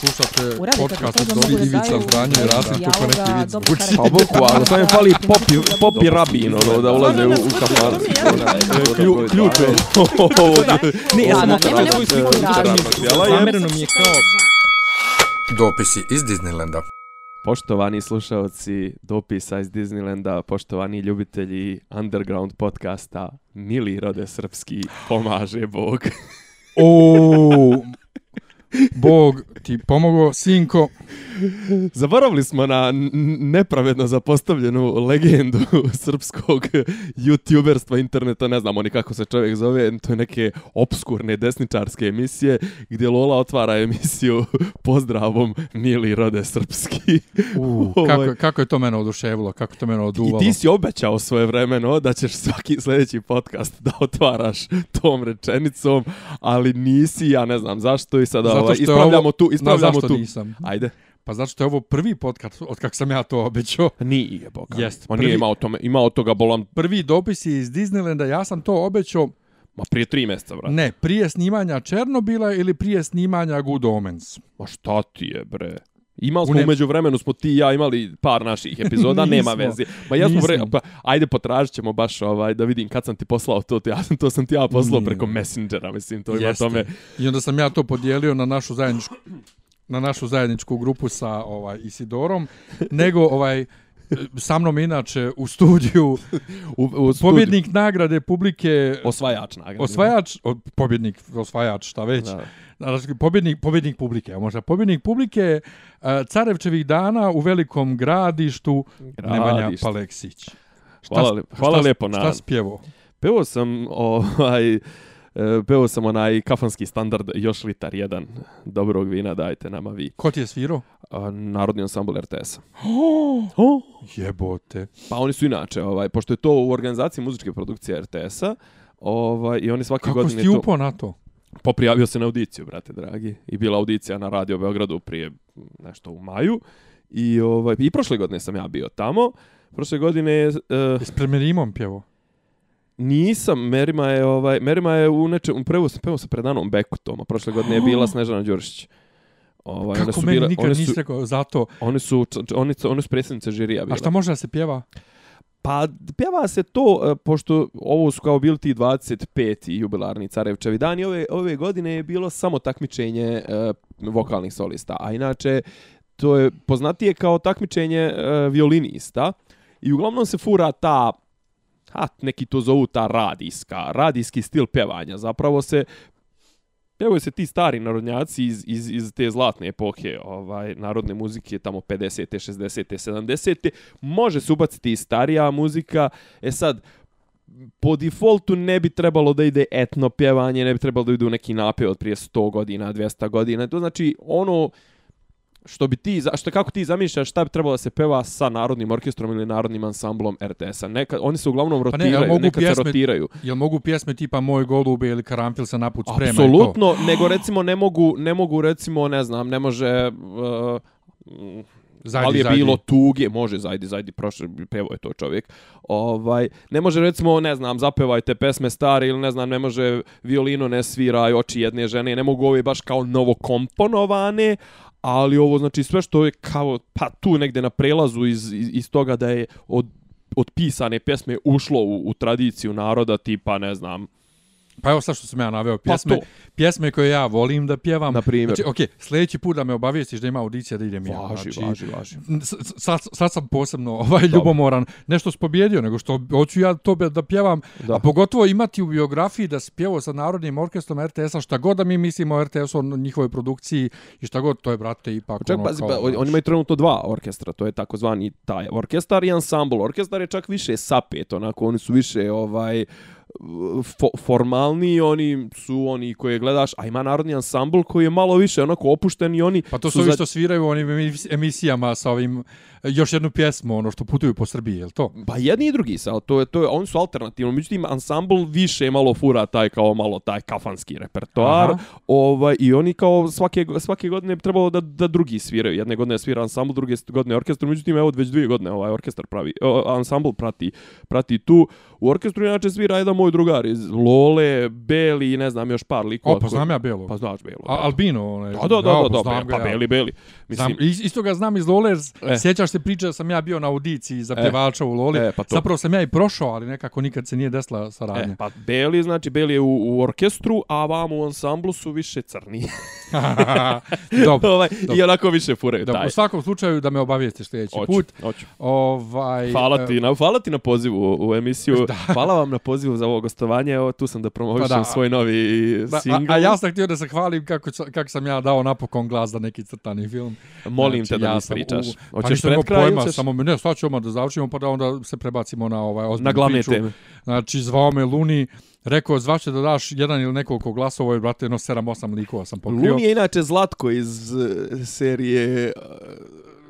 Slušate podcast od Dobri Ivica Zdranje i Rasim neki vic dobro zvuči. karakter. Pa boku, ali sam je fali popi, popi rabin, ono, da ulaze u, u. Klju- Ključ je. Ne, ja sam svoju sliku. Zamereno mi je kao... Dopisi iz Disneylanda. Poštovani slušalci dopisa iz Disneylanda, poštovani ljubitelji underground podcasta, mili rode srpski, pomaže Bog. O, Bog ti pomogo, sinko. Zaboravili smo na nepravedno zapostavljenu legendu srpskog youtuberstva interneta, ne znamo ni kako se čovjek zove, to je neke obskurne desničarske emisije gdje Lola otvara emisiju pozdravom Mili rode srpski. U, kako, kako je to mene oduševilo, kako je to mene I oduvalo. ti si obećao svoje vremeno da ćeš svaki sljedeći podcast da otvaraš tom rečenicom, ali nisi, ja ne znam zašto i sada Zato ovaj, što ispravljamo ovo- tu, ispravljamo tu. nisam? Ajde. Pa zato što je ovo prvi podcast od kak sam ja to obećao. Nije, boga. Jest, Ma nije prvi- imao, tome, imao toga bolan Prvi dopis je iz Disneylanda, ja sam to obećao, Ma prije tri mjeseca, brate. ne, prije snimanja Černobila ili prije snimanja Good Omens. Ma šta ti je, bre? Imali smo umeđu vremenu, smo ti i ja imali par naših epizoda, nema veze. Ma ja smo, Nismo. pa, ajde potražit ćemo baš ovaj, da vidim kad sam ti poslao to, ja sam, to sam ti ja poslao Nije. preko Messengera, mislim, to ima Jeste. tome. I onda sam ja to podijelio na našu zajedničku na našu zajedničku grupu sa ovaj Isidorom, nego ovaj sa mnom inače u studiju U, u studiju. pobjednik nagrade publike Osvajač nagrade. osvajač o, pobjednik osvajač šta već Da. Pobjednik, pobjednik publike, a možda pobjednik publike uh, Carevčevih dana u velikom gradištu Nemanja Gradište. Paleksić. Šta, Hvala, li- hvala šta, lijepo na... Šta spjevo? Peo sam ovaj e, peo sam onaj kafanski standard još litar jedan dobrog vina dajte nama vi. Ko ti je svirao? Narodni ansambl RTS-a. Oh, jebote. Pa oni su inače, ovaj, pošto je to u organizaciji muzičke produkcije RTS-a, ovaj, i oni svake Kako godine si ti to... upao na to? Poprijavio se na audiciju, brate dragi. I bila audicija na Radio Beogradu prije nešto u maju. I, ovaj, i prošle godine sam ja bio tamo. Prošle godine uh, Jesi pred Merimom pjevo? nisam, Merima je, ovaj, Merima je u nečem, prvo sam pevao sa predanom Bekutom, a prošle godine je bila Snežana Đurišić. Ovaj, Kako meni bile- nikad nisi su, rekao zato? one su, one su, one su predsjednice žirija bile. A šta može da se pjeva? Pa pjeva se to, e, pošto ovo su kao bili ti 25. jubilarni Carevčevi dani, ove, ove godine je bilo samo takmičenje e, vokalnih solista, a inače to je poznatije kao takmičenje e, violinista i uglavnom se fura ta a neki to zovu ta radijska, radijski stil pevanja. Zapravo se pjevaju se ti stari narodnjaci iz, iz, iz te zlatne epohe ovaj, narodne muzike, tamo 50. 60. 70. Može se ubaciti i starija muzika. E sad, po defaultu ne bi trebalo da ide etno pjevanje, ne bi trebalo da ide u neki napev od prije 100 godina, 200 godina. To znači ono što bi ti, što kako ti zamišljaš šta bi trebalo da se peva sa narodnim orkestrom ili narodnim ansamblom RTS-a. Neka, oni se uglavnom Pa ne, rotiraju, mogu nekad se pjesme- rotiraju. Jel mogu pjesme tipa Moj golube ili Karanfil se naput sprema? Apsolutno, nego recimo ne mogu, ne mogu recimo, ne znam, ne može... Uh, Zajdi, ali je zajdi. bilo tuge, može zajdi, zajdi, prošle, pevo je to čovjek. Ovaj, ne može recimo, ne znam, zapevajte pesme stare ili ne znam, ne može violino ne sviraj oči jedne žene, ne mogu ove baš kao novo komponovane, ali ovo znači sve što je kao pa tu negde na prelazu iz, iz, iz toga da je od od pisane pjesme ušlo u, u tradiciju naroda tipa ne znam Pa evo sad što sam ja naveo, Pa pjesme, to. pjesme koje ja volim da pjevam. Na primjer. Znači, okej, sljedeći put da me obavijestiš da ima audicija da idem ja. važi, znači, važi, važi. Sad, sad sam posebno ovaj ljubomoran. Nešto s pobjedio, nego što hoću ja to da pjevam. Da. A pogotovo imati u biografiji da spjevo sa Narodnim orkestrom RTS-a, šta god da mi mislimo o RTS-u, o njihovoj produkciji i šta god, to je, brate, ipak Čak, ono pazi, kao, pa, oni imaju trenutno dva orkestra, to je takozvani taj orkestar i ansambl. Orkestar je čak više sapet, onako, oni su više ovaj fo, formalni, oni su oni koje gledaš, a ima narodni ansambl koji je malo više onako opušten i oni Pa to su ovi za- što sviraju u onim emis- emisijama sa ovim, još jednu pjesmu, ono što putuju po Srbiji, je li to? Pa jedni i drugi sa, to je to je oni su alternativno, međutim ansambl više malo fura taj kao malo taj kafanski repertoar. Aha. Ovaj i oni kao svake svake godine trebalo da da drugi sviraju. Jedne godine svira ansambl, druge godine orkestar, međutim evo već dvije godine ovaj orkestar pravi o, ansambl prati prati tu. U orkestru inače svira jedan moj drugar iz Lole, Beli i ne znam još par likova. O, pa znam ja Belo. Pa znaš Belo. A, Albino, onaj. Da, da, da, da, da, znam pa ga ja. Beli, Beli. Znam, Mislim, is- isto ga znam iz Lole, E. sjećaš se priče da sam ja bio na audiciji za E. pjevača u Loli. E, pa to. Zapravo sam ja i prošao, ali nekako nikad se nije desila saradnja. E, pa Beli, znači Beli je u, u orkestru, a vamo u ansamblu su više crni. Dobro. ovaj, dobro. I onako više furaju Dobro, taj. u svakom slučaju da me obavijestiš sljedeći Hoću, put. hoću. Ovaj, Hvala ti, e, na, hvala ti na pozivu u, u emisiju. Hvala vam na pozivu za ovo gostovanje. Evo, tu sam da promovišem Pa da. svoj novi da, a, single. a ja sam htio da se hvalim kako, kako sam ja dao napokon glas za neki crtani film. Molim Znači, te da ja mi ispričaš. u- Pa Hoćeš nisam pred kraj pojma, ćeš samo ne, sad ćemo da završimo pa da onda se prebacimo na ovaj ozbiljnu na glavne priču. teme? Znači, zvao me Luni, rekao, zvaće da daš jedan ili nekoliko glasova, i brate, jedno 7-8 likova sam pokrio. Luni je inače Zlatko iz uh,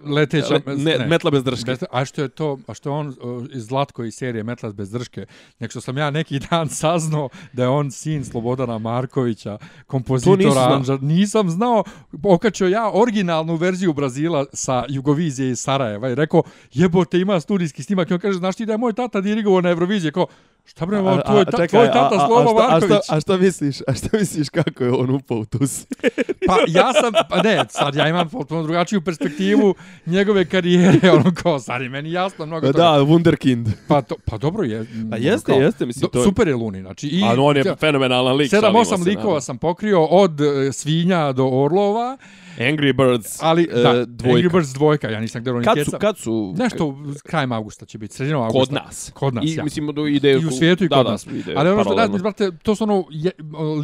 Leteća, uh, ne, Metla bez drške. Bez, a što je to, a što je on iz Zlatko iz serije Metlas bez drške, nek što sam ja neki dan saznao da je on sin Slobodana Markovića, kompozitora znao. Anđa. Nisam znao, okačio ja originalnu verziju Brazila sa Jugovizije iz Sarajeva i rekao, jebote, ima studijski snimak. I on kaže, znaš ti da je moj tata dirigovao na Euroviziji? Kao, šta bre, on, tvoj, ta, tvoj tata Slobo a, šta, Marković. a šta misliš? A šta misliš kako je on upao u tu seriju? Pa ja sam, pa ne, sad ja imam potpuno drugačiju perspektivu njegove karijere, ono kao, sad je meni jasno mnogo toga. Da, Wunderkind. Pa, to, pa dobro je. Pa jeste, kao, jeste, mislim, do, to je- Super je Luni, znači. I, A no, on je fenomenalan lik. Sedam, šalimo osam se, likova naravno. sam pokrio od e, svinja do orlova, Angry Birds, ali e, da, dvojka. Angry Birds dvojka, ja nisam gledao ni Kad keca. su, kad su... Nešto krajem avgusta će biti, sredinom avgusta. Kod nas. Kod nas, I, ja. mislim, do ide... I u svijetu i da, kod da, nas. ide Ali ono što da, brate, to su ono, je,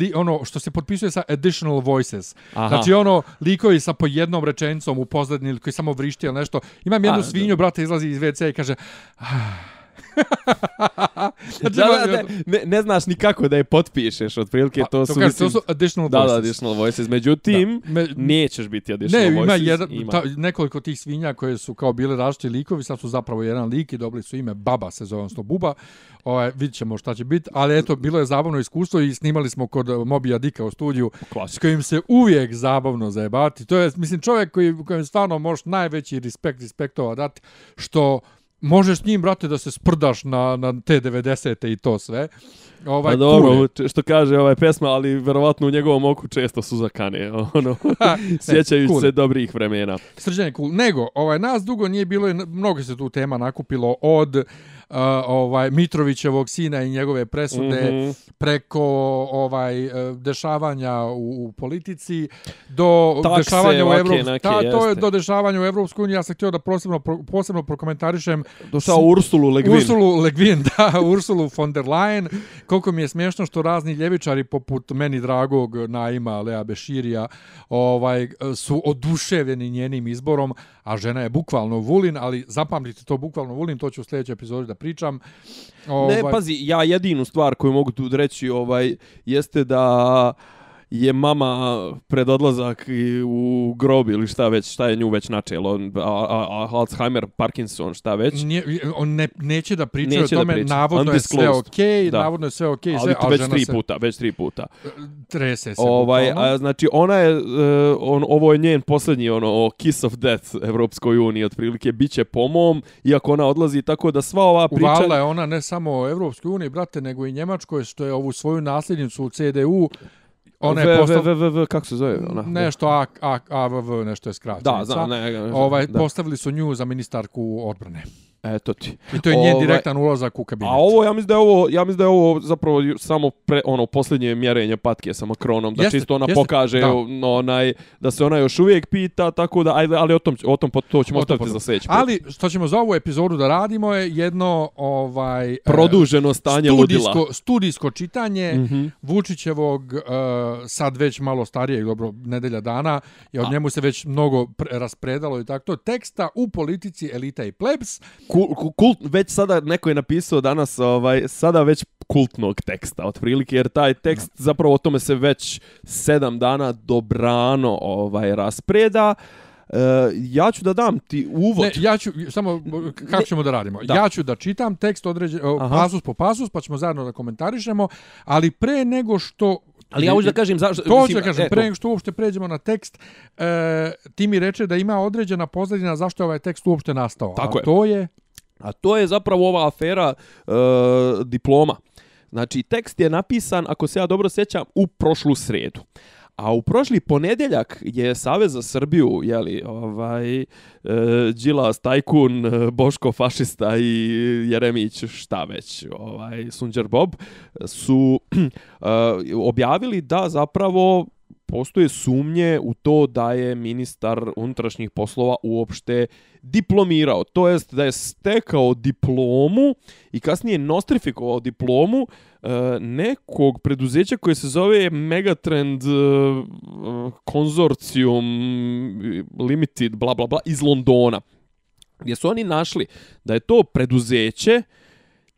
li, ono što se potpisuje sa additional voices. Aha. Znači ono, likovi sa po jednom rečenicom u pozadini ili koji samo vrišti ili nešto. Imam jednu A, svinju, brate, izlazi iz WC i kaže... "Ah." znači, Da, ima- da, ne, ne, ne znaš ni kako da je potpišeš, otprilike Pa, to su... kaže, mislim, to su additional Da, voices. da, additional voices. Međutim, Da. Me- nećeš biti additional Ne, voices. ima, jedan, Ta, nekoliko tih svinja koje su kao bile različiti likovi, sad su zapravo jedan lik i dobili su ime Baba, se zove, odnosno Buba. Ovaj, vidit ćemo šta će biti, ali eto, bilo je zabavno iskustvo i snimali smo kod eh, Mobija Dika u studiju, s Klasika. kojim se uvijek zabavno zajebati. To je, mislim, čovjek koji, kojem stvarno možeš najveći respekt, respektova dati, što možeš s njim, brate, da se sprdaš na, na te 90-te i to sve. Ovaj, Pa dobro, č- što kaže ovaj pesma, ali verovatno u njegovom oku često su zakane, ono, sjećajući cool je. se dobrih vremena. Srđan je cool. Nego, ovaj, nas dugo nije bilo mnogo se tu tema nakupilo od uh, ovaj Mitrovićevog sina i njegove presude Mhm. preko ovaj uh, dešavanja u, u politici do Takse, dešavanja u Evropskoj neke, Ta, to je do dešavanja u Evropskoj uniji. Ja sam htio da posebno posebno prokomentarišem Došao Ursulu Legvin. Ursulu Legvin, da, Ursulu von der Leyen. Koliko mi je smiješno što razni ljevičari poput meni dragog Naima Lea Beširija ovaj, su oduševljeni njenim izborom, a žena je bukvalno Vulin, ali zapamtite to bukvalno Vulin, to ću u sljedećoj epizodi da pričam. Ovaj, Ne, pazi, ja jedinu stvar koju mogu tu reći ovaj, jeste da je mama pred odlazak u grob ili šta već, šta je nju već načelo, a, a, a Alzheimer, Parkinson, šta već. Nije, on ne, neće da priča Neće o da tome, priča. navodno je sve okej, Da. navodno je sve okej, ali sve, već tri se puta, već tri puta. trese se. Ovaj, bukvalno. a, znači ona je, uh, on, ovo je njen posljednji ono, kiss of death Evropskoj uniji, otprilike, bit će po mom, iako ona odlazi, tako da sva ova priča... Uvalila je ona ne samo u Evropskoj uniji, brate, nego i Njemačkoj, što je ovu svoju nasljednicu u CDU, ona je V- postav... v- v- v- kako se zove ona? nešto A, A, AVV, nešto je skraćenica. Da, znam, ne, ne, Ovaj, da. postavili su nju za ministarku odbrane. Eto ti. I to je njen Ovaj, direktan ulazak u kabinet. A ovo, ja mislim da je ovo, ja mislim da je ovo zapravo samo pre, ono posljednje mjerenje patke sa Makronom, da Jeste, čisto ona jeste, pokaže da. no, onaj, da se ona još uvijek pita, tako da, ajde, ali o tom, o tom to ćemo O ostaviti potom. za sljedeći put. Ali što ćemo za ovu epizodu da radimo je jedno ovaj e, Produženo stanje ludila. studijsko, studijsko čitanje Mhm. Vučićevog uh, sad već malo starijeg, dobro, nedelja dana, je od A. njemu se već mnogo pre, raspredalo i tako to, teksta u politici elita i plebs. Kul, ku- kult, već sada neko je napisao danas ovaj sada već kultnog teksta otprilike jer taj tekst zapravo o tome se već sedam dana dobrano ovaj raspreda E, ja ću da dam ti uvod. Ne, ja ću, samo, kako Ne. ćemo da radimo? Da. Ja ću da čitam tekst određen, o, Aha. pasus po pasus, pa ćemo zajedno da komentarišemo, ali pre nego što... Ali ja hoću da kažem zašto... To hoću da kažem, e, pre nego što uopšte pređemo na tekst, e, ti mi reče da ima određena pozadina zašto je ovaj tekst uopšte nastao. Tako A je. to je... A to je zapravo ova afera e, diploma. Znači, tekst je napisan, ako se ja dobro sjećam, u prošlu sredu. A u prošli ponedeljak je Savez za Srbiju, jeli, ovaj, e, Đilas, Tajkun, e, Boško, fašista i Jeremić, šta već, ovaj, Sunđer Bob, su e, objavili da zapravo postoje sumnje u to da je ministar unutrašnjih poslova uopšte diplomirao. To jest da je stekao diplomu i kasnije nostrifikovao diplomu e, nekog preduzeća koje se zove Megatrend e, uh, Consortium Limited, bla bla bla, iz Londona. Gdje su oni našli da je to preduzeće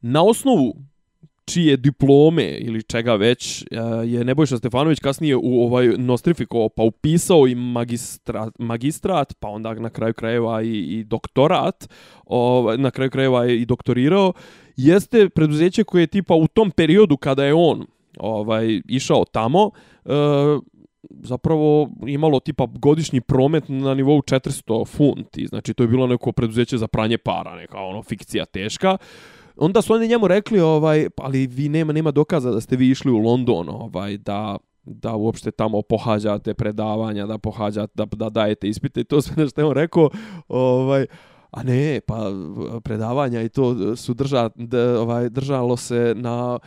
na osnovu čije diplome ili čega već eh, je Nebojša Stefanović kasnije u ovaj nostrifikovao pa upisao i magistrat, magistrat pa onda na kraju krajeva i, i doktorat ovaj, na kraju krajeva i doktorirao. Jeste preduzeće koje je tipa u tom periodu kada je on ovaj išao tamo e, zapravo imalo tipa godišnji promet na nivou 400 funti. Znači to je bilo neko preduzeće za pranje para neka ono fikcija teška onda su oni njemu rekli, ovaj, pa, ali vi nema nema dokaza da ste vi išli u London, ovaj, da da uopšte tamo pohađate predavanja, da pohađate, da, da dajete ispite. I to sve nešto je on rekao, ovaj, a ne, pa predavanja i to su drža, da, ovaj, držalo se na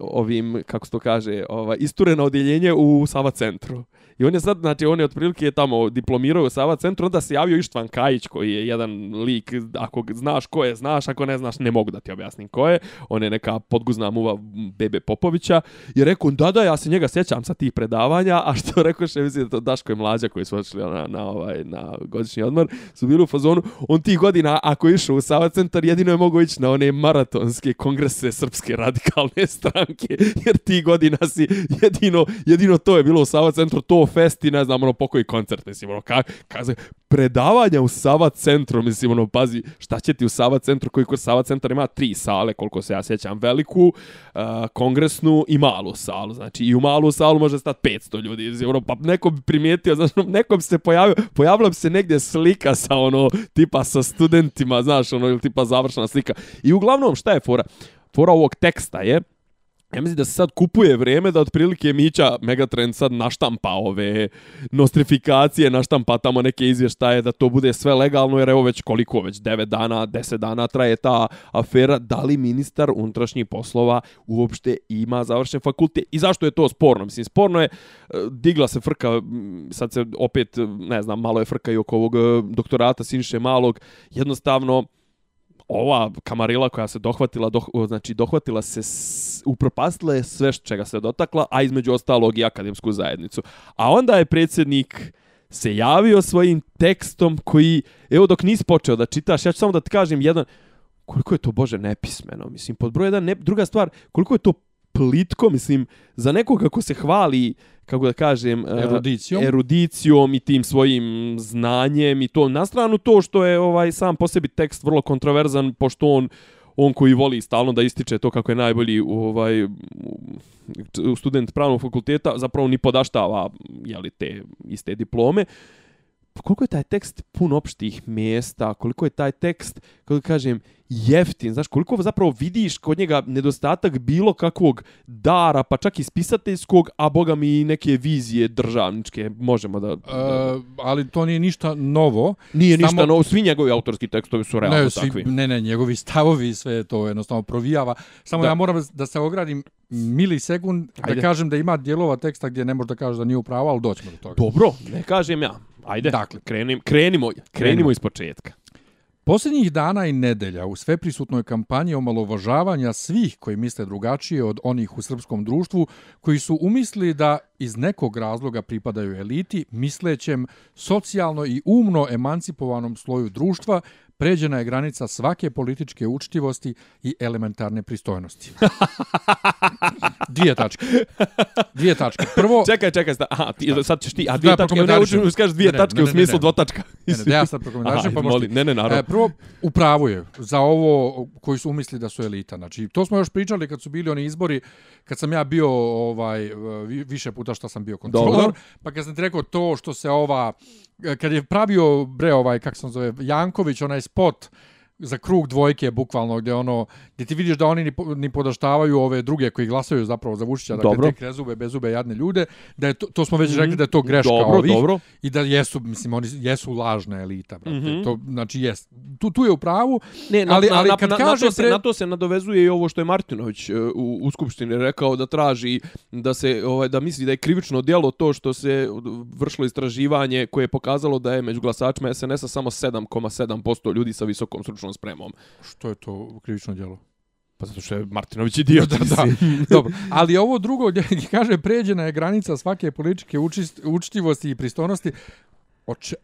ovim, kako se to kaže, ovaj, istureno odjeljenje u Sava centru. I on je sad, znači, on je otprilike tamo diplomirao u Sava centru, onda se javio Ištvan Kajić, koji je jedan lik, ako znaš ko je, znaš, ako ne znaš, ne mogu da ti objasnim ko je. On je neka podguzna muva Bebe Popovića. I rekao, da, da, ja se njega sjećam sa tih predavanja, a što rekao še, mislim, to Daško i Mlađa koji su odšli na, na, ovaj, na godišnji odmor, su bili u fazonu, on tih godina, ako je išao u Sava centar, jedino je mogo ići na one maratonske kongrese Srpske radikalne stranke, jer ti godina si jedino, jedino to je bilo u Sava centru, to festi, ne znam, ono, pokoji koncert, mislim, ono, ka, kaze, predavanja u Sava centru, mislim, ono, pazi, šta će ti u Sava centru, koji kod Sava centar ima tri sale, koliko se ja sjećam, veliku, uh, kongresnu i malu salu, znači, i u malu salu može stati 500 ljudi, mislim, ono, pa neko bi primijetio, znači, ono, neko bi se pojavio, pojavila bi se negdje slika sa, ono, tipa sa studentima, znaš, ono, ili tipa završena slika. I uglavnom, šta je fora? Fora ovog teksta je, Ja mislim da se sad kupuje vrijeme da otprilike Mića Megatrend sad naštampa ove nostrifikacije, naštampa tamo neke izvještaje da to bude sve legalno, jer evo već koliko, već 9 dana, 10 dana traje ta afera, da li ministar unutrašnjih poslova uopšte ima završen fakultet? I zašto je to sporno? Mislim, sporno je, e, digla se frka, sad se opet, ne znam, malo je frka i oko ovog e, doktorata Siniše Malog, jednostavno, ova kamarila koja se dohvatila, doh, znači dohvatila se, upropastila je sve čega se dotakla, a između ostalog i akademsku zajednicu. A onda je predsjednik se javio svojim tekstom koji, evo dok nisi počeo da čitaš, ja ću samo da ti kažem jedan, koliko je to, Bože, nepismeno. Mislim, pod broj jedan, ne, druga stvar, koliko je to plitko, mislim, za nekoga ko se hvali, kako da kažem, e, erudicijom. erudicijom i tim svojim znanjem i to na stranu to što je ovaj sam po sebi tekst vrlo kontroverzan, pošto on on koji voli stalno da ističe to kako je najbolji ovaj student pravnog fakulteta, zapravo ni podaštava jeli, te iste diplome. Koliko je taj tekst pun opštih mjesta, koliko je taj tekst, kako kažem, jeftin, znaš, koliko zapravo vidiš kod njega nedostatak bilo kakvog dara, pa čak i spisateljskog, a boga mi neke vizije državničke, možemo da... da... Uh, ali to nije ništa novo. Nije Samo... ništa novo, svi njegovi autorski tekstovi su realno ne, svi, takvi. Ne, ne, njegovi stavovi, sve to jednostavno provijava. Samo da. ja moram da se ogradim milisekund, Ajde. da kažem da ima dijelova teksta gdje ne može da kaže da nije upravo, ali doćemo do toga. Dobro, ne kažem ja. Ajde, dakle, krenim, krenimo, krenimo, krenimo iz početka. Posljednjih dana i nedelja u sveprisutnoj kampanji omalovažavanja svih koji misle drugačije od onih u srpskom društvu, koji su umisli da iz nekog razloga pripadaju eliti, mislećem socijalno i umno emancipovanom sloju društva, pređena je granica svake političke učtivosti i elementarne pristojnosti. Dvije tačke. Dvije tačke. Prvo... Čekaj, čekaj, aha, ti, sad ćeš ti, a dvije tačke, ne učinu, skažeš dvije ne, tačke ne, ne, u smislu dvotačka. Ne, ne, ne, ja sad prokomentarišem, pa možete... Ne, ne, naravno. E, prvo, upravo je za ovo koji su umisli da su elita. Znači, to smo još pričali kad su bili oni izbori, kad sam ja bio ovaj više puta što sam bio kontrolor, pa kad sam ti rekao to što se ova E, kad je pravio bre ovaj kako se zove Janković onaj spot za krug dvojke bukvalno gdje ono gdje ti vidiš da oni ni, ni podaštavaju ove druge koji glasaju zapravo za Vučića da dakle te krezube bezube jadne ljude da je to, to smo već rekli da je to greška dobro, ovih dobro. i da jesu mislim oni jesu lažna elita brate mm -hmm. to znači jest tu tu je u pravu ne, na, ali ali na, kad na, kaže na, to se, pre... na to se nadovezuje i ovo što je Martinović e, u, u skupštini rekao da traži da se ovaj da misli da je krivično djelo to što se vršilo istraživanje koje je pokazalo da je među glasačima SNS-a samo 7,7% ljudi sa visokom stručnom spremom. Što je to krivično djelo? Pa zato što je Martinović idiot. da, da. Dobro. Ali ovo drugo, kaže, pređena je granica svake političke učist, učitivosti i pristojnosti. Oče,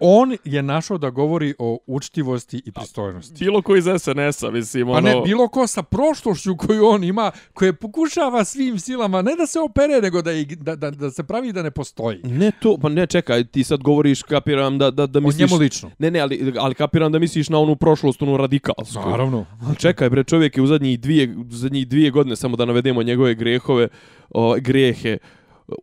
on je našao da govori o učtivosti i pristojnosti. Bilo ko iz SNS-a, mislim, ono... Pa ne, bilo ko sa prošlošću koju on ima, koje pokušava svim silama, ne da se opere, nego da, da, da, da se pravi da ne postoji. Ne to, pa ne, čekaj, ti sad govoriš, kapiram da, da, da misliš... O njemu lično. Ne, ne, ali, ali kapiram da misliš na onu prošlost, onu radikalsku. Naravno. Ali čekaj, bre, čovjek je u zadnjih dvije, u zadnjih dvije godine, samo da navedemo njegove grehove, o, grehe,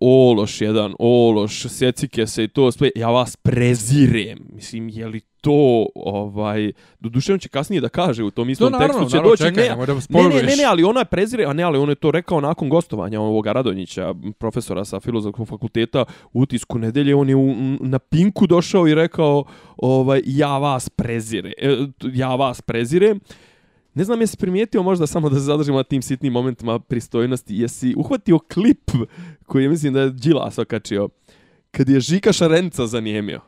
ološ jedan, ološ, secike se i to sve, ja vas prezirem. Mislim, je li to, ovaj, do duše on će kasnije da kaže u tom istom to, naravno, tekstu, će doći, čekaj, ne, ne, ne, ne, ne, ali ona je prezire, a ne, ali on je to rekao nakon gostovanja ovoga Radonjića, profesora sa filozofskog fakulteta, u utisku nedelje, on je u, na Pinku došao i rekao, ovaj, ja vas prezire, e, ja vas prezirem, Ne znam jesi primijetio možda samo da se zadržimo na tim sitnim momentima pristojnosti. Jesi uhvatio klip koji je mislim da je Đilas okačio kad je Žika Šarenica zanijemio.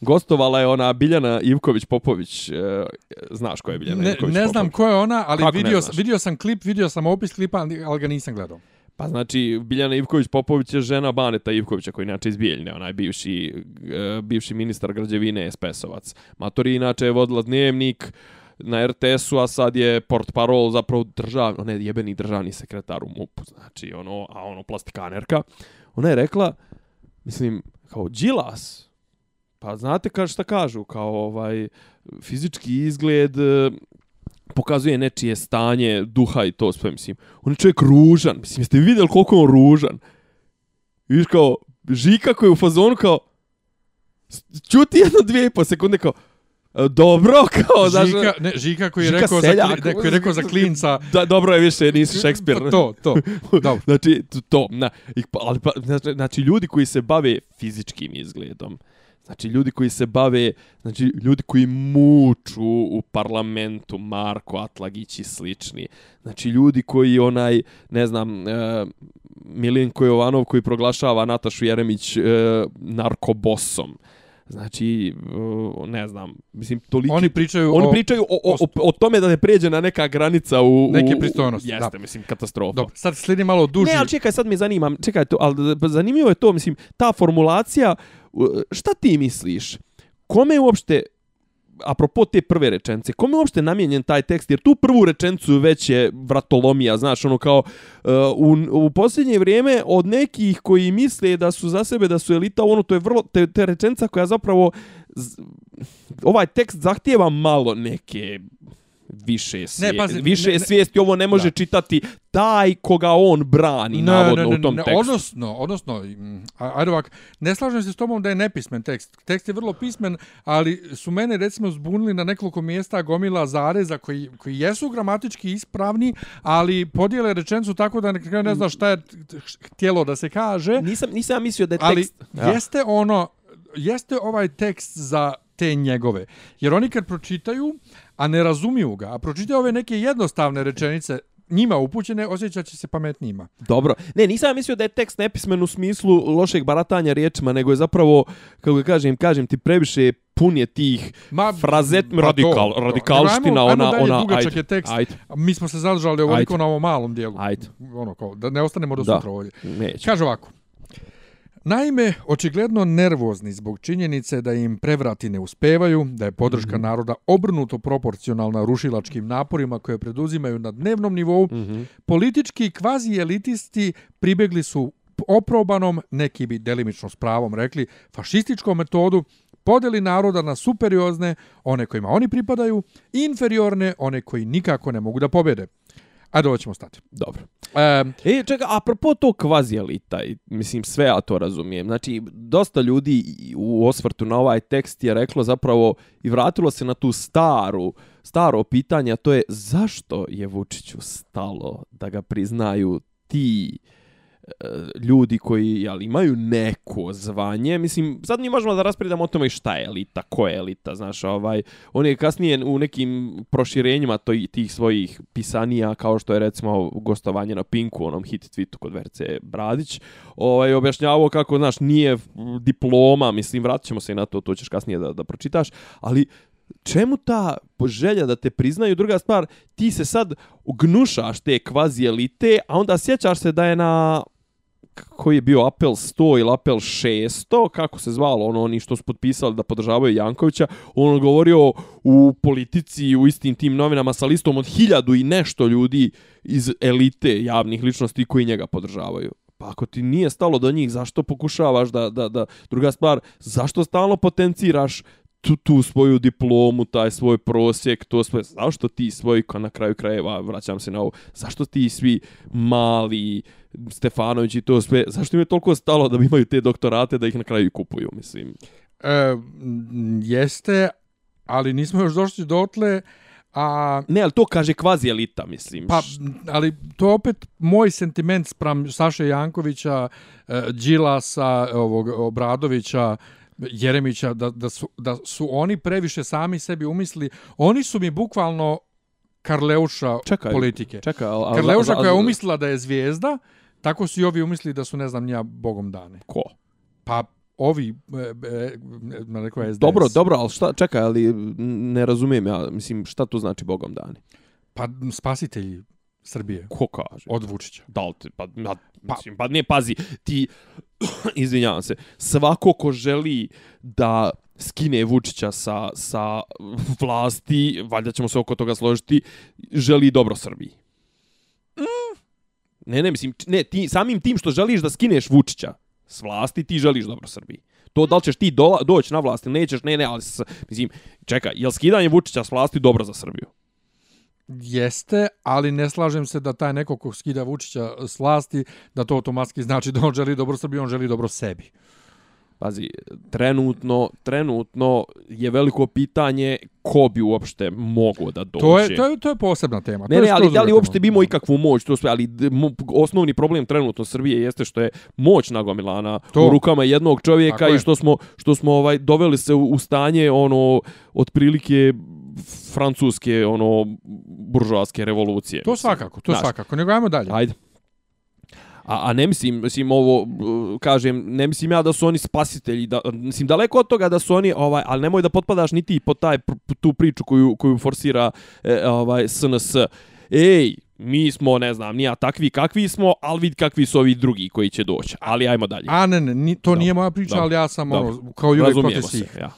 Gostovala je ona Biljana Ivković-Popović. E, znaš ko je Biljana ne, Ivković-Popović? Ne znam ko je ona, ali vidio, vidio sam klip, vidio sam opis klipa, ali ga nisam gledao. Pa znači, Biljana Ivković-Popović je žena Baneta Ivkovića, koji inače iz Bijeljne, onaj bivši, e, bivši ministar građevine Espesovac. Matori inače je vodila dnevnik, na RTS-u, a sad je port parol zapravo držav, ne, jebeni državni sekretar u MUP-u, znači, ono, a ono, plastikanerka. Ona je rekla, mislim, kao, Đilas, pa znate kao šta kažu, kao, ovaj, fizički izgled, e, pokazuje nečije stanje, duha i to sve, mislim. On je čovjek ružan, mislim, jeste vidjeli koliko je on ružan? Viš kao, Žika koji je u fazonu kao, čuti jedno dvije i po sekunde kao, dobro, kao da Žika, ne, Žika koji je Žika rekao seljak, za koji je rekao za klinca. Da, dobro je više, nisi Šekspir. to, to. Dobro. znači to, na, pa, ali pa, znači, znači ljudi koji se bave fizičkim izgledom. Znači ljudi koji se bave, znači ljudi koji muču u parlamentu, Marko Atlagić i slični. Znači ljudi koji onaj, ne znam, e, Milinko Jovanov koji proglašava Natašu Jeremić e, narkobosom. Znači, ne znam, mislim, toliki... Oni pričaju, oni o, pričaju o, o, o, o, tome da ne pređe na neka granica u... Neke pristojnosti. Jeste, da. mislim, katastrofa. Dobro, sad sledi malo duži... Ne, ali čekaj, sad me zanima, čekaj, to, ali zanimljivo je to, mislim, ta formulacija, šta ti misliš? Kome uopšte apropo te prve rečence, kome je uopšte namijenjen taj tekst? Jer tu prvu rečencu već je vratolomija, znaš, ono kao uh, u, u posljednje vrijeme od nekih koji misle da su za sebe, da su elita, ono to je vrlo, te, te rečenca koja zapravo z, ovaj tekst zahtijeva malo neke više svijesti. Ne, pazi, više ne, svijesti ovo ne može da. čitati taj koga on brani ne, navodno ne, ne, u tom ne, tekstu. Odnosno, odnosno, mm, ajde ovak, ne slažem se s tobom da je nepismen tekst. Tekst je vrlo pismen, ali su mene recimo zbunili na nekoliko mjesta gomila zareza koji, koji jesu gramatički ispravni, ali podijele rečencu tako da ne, ne znaš šta je htjelo da se kaže. Nisam, nisam mislio da je tekst... Ali jeste ono, jeste ovaj tekst za te njegove. Jer oni kad pročitaju, a ne razumiju ga, a pročitaju ove neke jednostavne rečenice, njima upućene, osjećat će se pametnijima. Dobro. Ne, nisam mislio da je tekst nepismen u smislu lošeg baratanja riječima, nego je zapravo, kako kažem, kažem ti, previše pun je tih Ma, frazet, pa radikal, to, radikalština, ajmo, ona, ajmo ona, ajde, dugačak je tekst. Ajde. Mi smo se zadržali ovoliko na ovom malom dijelu. Ajde. Ono, kao, da ne ostanemo do sutra ovdje. Kaže ovako. Naime, očigledno nervozni zbog činjenice da im prevrati ne uspevaju, da je podrška mm -hmm. naroda obrnuto proporcionalna rušilačkim naporima koje preduzimaju na dnevnom nivou, mm -hmm. politički kvazi-elitisti pribegli su oprobanom, neki bi delimično s pravom rekli, fašističkom metodu, podeli naroda na superiozne, one kojima oni pripadaju, i inferiorne, one koji nikako ne mogu da pobede. Ajde, ovo ćemo stati. Dobro. E, E, čekaj, apropo to kvazi elita, mislim, sve ja to razumijem. Znači, dosta ljudi u osvrtu na ovaj tekst je reklo zapravo i vratilo se na tu staru, staro pitanje, a to je zašto je Vučiću stalo da ga priznaju ti e, E, ljudi koji jel, imaju neko zvanje. Mislim, sad mi možemo da raspredamo o tome šta je elita, ko je elita, znaš, ovaj, on je kasnije u nekim proširenjima to, tih svojih pisanija, kao što je recimo gostovanje na Pinku, onom hit tweetu kod Verce Bradić, ovaj, objašnjavao kako, znaš, nije diploma, mislim, vratit ćemo se i na to, to ćeš kasnije da, da pročitaš, ali čemu ta želja da te priznaju? Druga stvar, ti se sad gnušaš te kvazi elite, a onda sjećaš se da je na koji je bio apel 100 ili apel 600, kako se zvalo, ono, oni što su potpisali da podržavaju Jankovića, on govorio u politici, u istim tim novinama sa listom od hiljadu i nešto ljudi iz elite javnih ličnosti koji njega podržavaju. Pa ako ti nije stalo do njih, zašto pokušavaš da, da, da, druga stvar, zašto stalno potenciraš tu, tu svoju diplomu, taj svoj prosjek, to sve, zašto ti svoj, na kraju krajeva, vraćam se na ovo, zašto ti svi mali Stefanović i to sve, zašto im je toliko stalo da imaju te doktorate da ih na kraju kupuju, mislim? e, jeste, ali nismo još došli dotle, a Ne, ali to kaže kvazi elita, mislim. Pa, ali to opet moj sentiment sprem Saše Jankovića, e, Đilasa, ovog Obradovića, Jeremića, da, da, su, da su oni previše sami sebi umisli. Oni su mi bukvalno Karleuša Čekaj, politike. Čekaj, al, al, Karleuša koja je umislila da je zvijezda, tako su i ovi umislili da su, ne znam, nija bogom dane. Ko? Pa ovi, e, e, na rekao je SDS. Dobro, dobro, ali šta, čekaj, ali ne razumijem ja, mislim, šta to znači Bogom dani? Pa spasitelji Srbije Ko kaže? od Vučića. Da li te, pa, pa, mislim, pa ne, pazi, ti, izvinjavam se, svako ko želi da skine Vučića sa, sa vlasti, valjda ćemo se oko toga složiti, želi dobro Srbiji. Ne, ne, mislim, ne, ti, samim tim što želiš da skineš Vučića s vlasti, ti želiš dobro Srbiji. To da li ćeš ti dola, doći na vlast ili nećeš, ne, ne, ali, s, mislim, čeka, je li skidanje Vučića s vlasti dobro za Srbiju? Jeste, ali ne slažem se da taj neko ko skida Vučića s vlasti, da to automatski znači da on želi dobro Srbiji, on želi dobro sebi. Pazi, trenutno, trenutno je veliko pitanje ko bi uopšte mogao da dođe. To je, to je, to je posebna tema. Ne, ne, ali da li uopšte tema. bi imao ikakvu moć, to sve, ali osnovni problem trenutno Srbije jeste što je moć nagomilana To. u rukama jednog čovjeka Tako i što smo što smo ovaj doveli se u, u stanje ono otprilike francuske ono buržoaske revolucije. To mislim. svakako, to Znaš, svakako. Nego ajmo dalje. Ajde. A, a ne mislim, mislim ovo, uh, kažem, ne mislim ja da su oni spasitelji, da, mislim daleko od toga da su oni, ovaj, ali nemoj da potpadaš ni ti po taj, tu priču koju, koju forsira e, ovaj, SNS. Ej, mi smo, ne znam, nija takvi kakvi smo, ali vid kakvi su ovi drugi koji će doći. Ali ajmo dalje. A ne, ne, to Dobro. nije moja priča, Dobro. ali ja sam ono, kao i uvijek protiv svih. ja.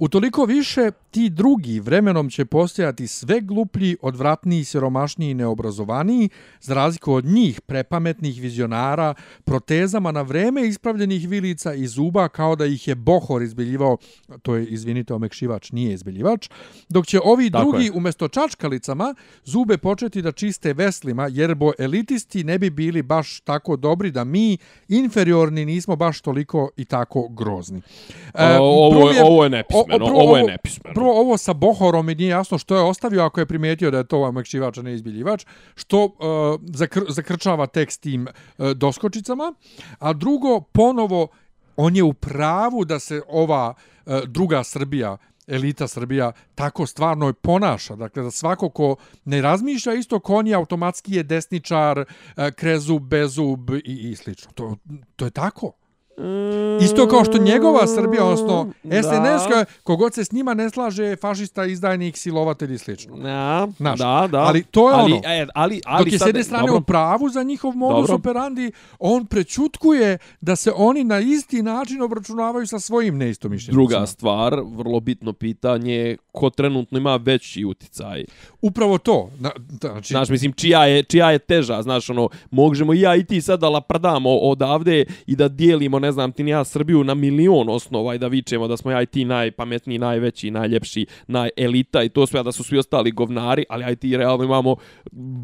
Utoliko više ti drugi vremenom će postojati sve gluplji, odvratniji, siromašniji i neobrazovaniji, za razliku od njih prepametnih vizionara, protezama na vreme ispravljenih vilica i zuba kao da ih je Bohor izbeljivao, to je, izvinite, omekšivač nije izbeljivač, dok će ovi Tako drugi je. umjesto čačkalicama zube početi da čiste veslima, jer bo elitisti ne bi bili baš tako dobri da mi, inferiorni, nismo baš toliko i tako grozni. E, ovo, je, ovo je nepismeno, o- prvo ovo je nepismeno. Prvo ovo sa Bohorom mi nije jasno što je ostavio ako je primijetio da je to omekšivač, a ne izbiljivač, što uh, zakr zakrčava tekst tim uh, doskočicama, a drugo, ponovo, on je u pravu da se ova uh, druga Srbija, elita Srbija, tako stvarno i ponaša. Dakle, da svako ko ne razmišlja isto ko on je automatski je desničar, krezub, bezub i, i slično. To, to je tako. Isto kao što njegova Srbija, odnosno SNS, Da. kogod se s njima ne slaže, fašista, izdajnik, silovatelj i slično. Ja, Znaš, da, da. ali to je ali, ono. E, ali, ali Dok je s jedne strane dobro. u pravu za njihov modus Dobro. operandi, on prećutkuje da se oni na isti način obračunavaju sa svojim neistomišljenicima. Druga stvar, vrlo bitno pitanje, ko trenutno ima veći uticaj. Upravo to. Na, da, znači, Znaš, mislim, čija je, čija je teža, znaš, ono, možemo i ja i ti sad da laprdamo odavde i da dijelimo, ne ne znam, ti ni ja Srbiju na milion osnova i da vičemo da smo ja i ti najpametniji, najveći, najljepši, najelita i to sve, da su svi ostali govnari, ali aj ti realno imamo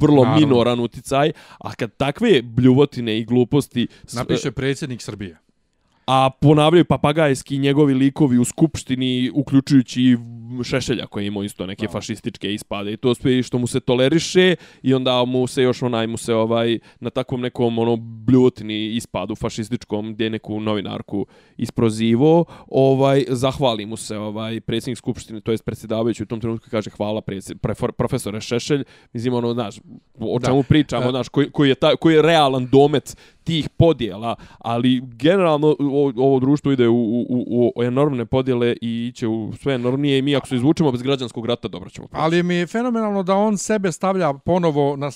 vrlo Naravno. minoran uticaj. A kad takve bljuvotine i gluposti... Napiše predsjednik Srbije a ponavljaju papagajski njegovi likovi u skupštini, uključujući i Šešelja koji ima isto neke no. fašističke ispade i to sve što mu se toleriše i onda mu se još onaj mu se ovaj na takvom nekom ono bljutni ispadu fašističkom gdje neku novinarku isprozivo ovaj zahvali mu se ovaj predsjednik skupštine to jest predsjedavajući u tom trenutku kaže hvala profesore Šešelj mislim ono znaš o čemu da. pričamo znaš koji, koji je ta, koji je realan domet tih podjela, ali generalno ovo društvo ide u, u, u enormne podjele i će u sve enormnije i mi ako se izvučemo bez građanskog rata, dobro ćemo proći. Ali mi je fenomenalno da on sebe stavlja ponovo na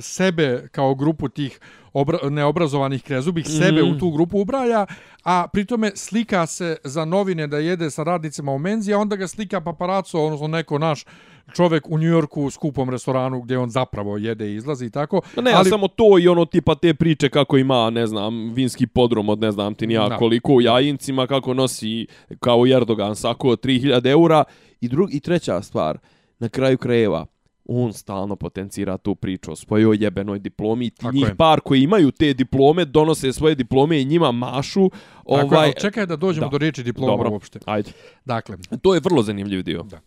sebe kao grupu tih obra, neobrazovanih krezubih, sebe mm. u tu grupu ubraja, a pritome slika se za novine da jede sa radnicima u menzi, a onda ga slika paparaco, odnosno neko naš čovjek u Njujorku u skupom restoranu gdje on zapravo jede i izlazi i tako. Ne, ali... samo to i ono tipa te priče kako ima, ne znam, vinski podrom od ne znam ti nija koliko u jajincima, kako nosi kao Erdogan sako 3000 eura. I, drug, I treća stvar, na kraju krajeva, on stalno potencira tu priču o svojoj jebenoj diplomi. Ti njih je. par koji imaju te diplome, donose svoje diplome i njima mašu. Tako ovaj... je, čekaj da dođemo da. do riječi diploma Dobro. uopšte. Ajde. Dakle. To je vrlo zanimljiv dio. Da.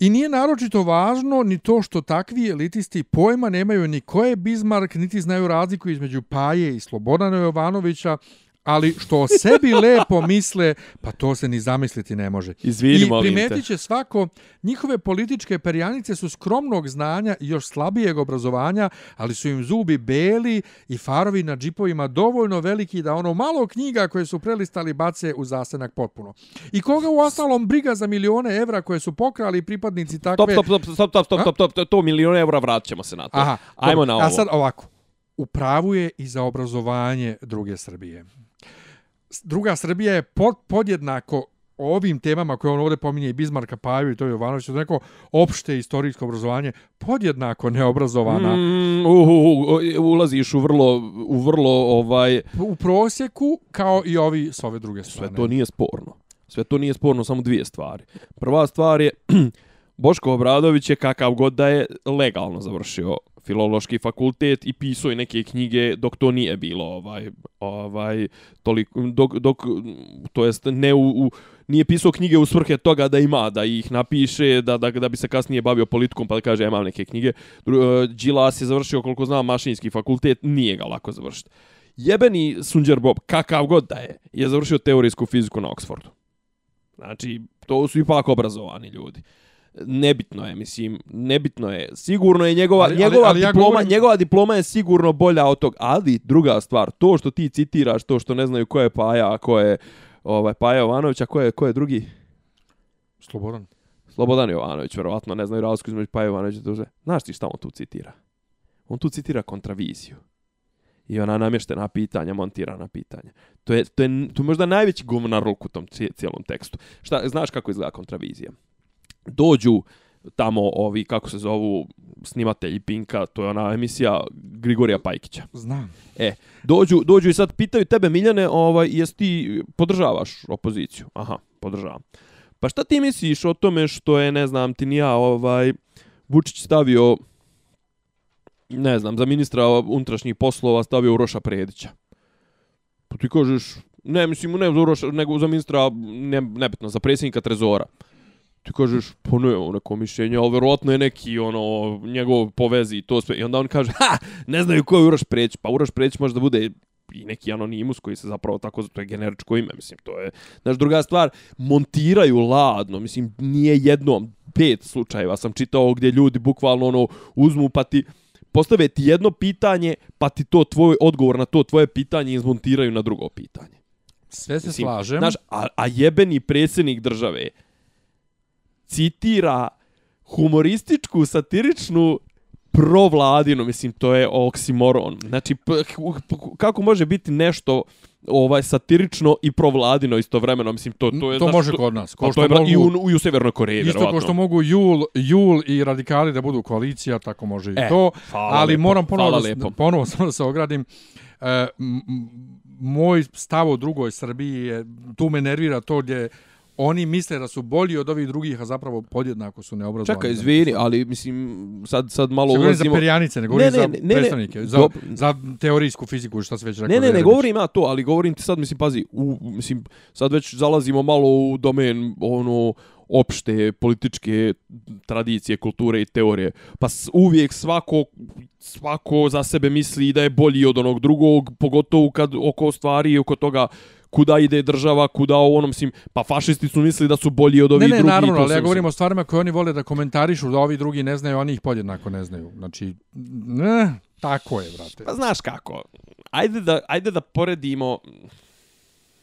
I nije naročito važno ni to što takvi elitisti pojma nemaju ni ko je Bismarck, niti znaju razliku između Paje i Slobodana Jovanovića, ali što o sebi lepo misle, pa to se ni zamisliti ne može. Izvini, I primetit će svako, njihove političke perjanice su skromnog znanja i još slabijeg obrazovanja, ali su im zubi beli i farovi na džipovima dovoljno veliki da ono malo knjiga koje su prelistali bace u zasenak potpuno. I koga u ostalom briga za milione evra koje su pokrali pripadnici takve... Stop, stop, stop, stop, stop, stop, stop, stop, to milione evra vraćamo se na to. Aha, Ajmo na ovo. A sad ovako. Upravu je i za obrazovanje druge Srbije druga Srbija je pod, podjednako ovim temama koje on ovdje pominje i Bismarka Paju i to je Jovanović, to je neko opšte istorijsko obrazovanje, podjednako neobrazovana. Mm, uh, uh, ulaziš u vrlo, u vrlo ovaj... U prosjeku kao i ovi s ove druge strane. Sve to nije sporno. Sve to nije sporno, samo dvije stvari. Prva stvar je, Boško Obradović je kakav god da je legalno završio filološki fakultet i pisao i neke knjige dok to nije bilo ovaj ovaj toliko dok, dok to jest ne u, u nije pisao knjige u svrhe toga da ima da ih napiše da da da bi se kasnije bavio politikom pa da kaže ja imam neke knjige. E, Đilas je završio koliko znam mašinski fakultet nije ga lako završiti. Jebeni Sunđer Bob kakav god da je je završio teorijsku fiziku na Oxfordu. Znači to su ipak obrazovani ljudi nebitno je, mislim, nebitno je. Sigurno je njegova, ali, njegova, ali, ali diploma, ja govorim... njegova diploma je sigurno bolja od tog. Ali, druga stvar, to što ti citiraš, to što ne znaju ko je Paja, a ko je ovaj, Paja Jovanović, a ko je, ko je drugi? Slobodan. Slobodan Jovanović, verovatno, ne znaju razliku između Paja Jovanović i duže. Znaš ti šta on tu citira? On tu citira kontraviziju. I ona namještena pitanja, montirana pitanja. To je, to je, to je možda najveći govnarluk u tom cijelom tekstu. Šta, znaš kako izgleda kontravizija? Dođu tamo ovi, kako se zovu, snimatelji Pinka, to je ona emisija Grigorija Pajkića. Znam. E, dođu, dođu i sad pitaju tebe, Miljane, ovaj, jes ti podržavaš opoziciju? Aha, podržavam. Pa šta ti misliš o tome što je, ne znam, ti nija, ovaj, Vučić stavio, ne znam, za ministra unutrašnjih poslova stavio Uroša Predića? Pa ti kažeš, ne, mislim, ne za Uroša, nego za ministra, ne, nebitno, za predsjednika Trezora ti kažeš, pa ne, neko mišljenje, ali verovatno je neki, ono, njegov povezi i to sve. I onda on kaže, ha, ne znaju ko je Uroš Preć. Pa Uroš Preć može da bude i neki anonimus koji se zapravo tako, to je generičko ime, mislim, to je, znaš, druga stvar, montiraju ladno, mislim, nije jednom, pet slučajeva sam čitao gdje ljudi bukvalno, ono, uzmu pa ti, postave ti jedno pitanje, pa ti to tvoj odgovor na to tvoje pitanje izmontiraju na drugo pitanje. Sve se mislim, slažem. Znaš, a, a jebeni predsjednik države, citira humorističku, satiričnu provladinu, mislim, to je oksimoron. Znači, kako može biti nešto ovaj satirično i provladino istovremeno, mislim, to, to je... To znači, može kod nas. Ko pa što to je mogu, i, u, i u Severnoj Koreji, Isto vjerovatno. ko što mogu Jul, Jul i radikali da budu koalicija, tako može i e, to. Ali lepo, moram ponovo, da, ponovo samo da se ogradim. E, moj stav o drugoj Srbiji je, tu me nervira to gdje oni misle da su bolji od ovih drugih, a zapravo podjednako su neobrazovani. Čekaj, izvini, ali mislim, sad, sad malo ulazimo... ulazimo... za perjanice, ne govorim Ne, ne, za ne, ne, predstavnike, ne, za, do- za teorijsku fiziku, šta se već rekao. Ne, ne, ne Rebić. govorim ja to, ali govorim ti sad, mislim, pazi, u, mislim, sad već zalazimo malo u domen, ono, opšte političke tradicije, kulture i teorije. Pa uvijek svako, svako za sebe misli da je bolji od onog drugog, pogotovo kad oko stvari i oko toga kuda ide država, kuda ovo, ono, mislim, pa fašisti su mislili da su bolji od Ne, ovih ne, drugih. naravno, to ali ja govorim o stvarima koje oni vole da komentarišu, da ovi drugi ne znaju, oni ih podjednako ne znaju. Znači, ne, tako je, brate. Pa znaš kako, ajde da, ajde da poredimo,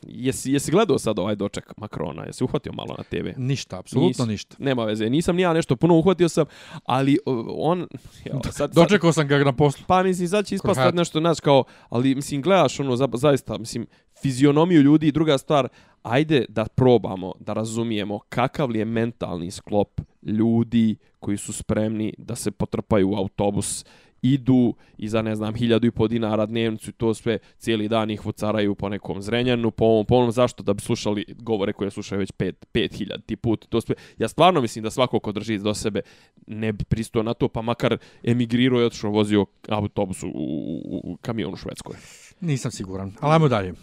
jesi, jesi gledao sad ovaj doček Makrona, jesi uhvatio malo na TV? Ništa, apsolutno Nisi. ništa. Nema veze, nisam ni ja nešto puno uhvatio sam, ali o, on... Jo, sad, sad, Dočekao sam ga na poslu. pa mislim, sad će ispast Krohat. sad nešto, znaš, kao, ali mislim, gledaš ono, za, zaista, mislim, fizionomiju ljudi i druga stvar, ajde da probamo, da razumijemo kakav li je mentalni sklop ljudi koji su spremni da se potrpaju u autobus, idu i za, ne znam, hiljadu i po dinara dnevnicu i to sve cijeli dan ih vucaraju po nekom zrenjanu, po ovom, po onom, zašto? Da bi slušali govore koje slušaju već pet, pet hiljadi put. To sve. Ja stvarno mislim da svako ko drži do sebe ne bi pristao na to, pa makar emigrirao i otišao vozio autobus u, u, u kamion u Švedskoj. Nisam siguran, ali ajmo dalje.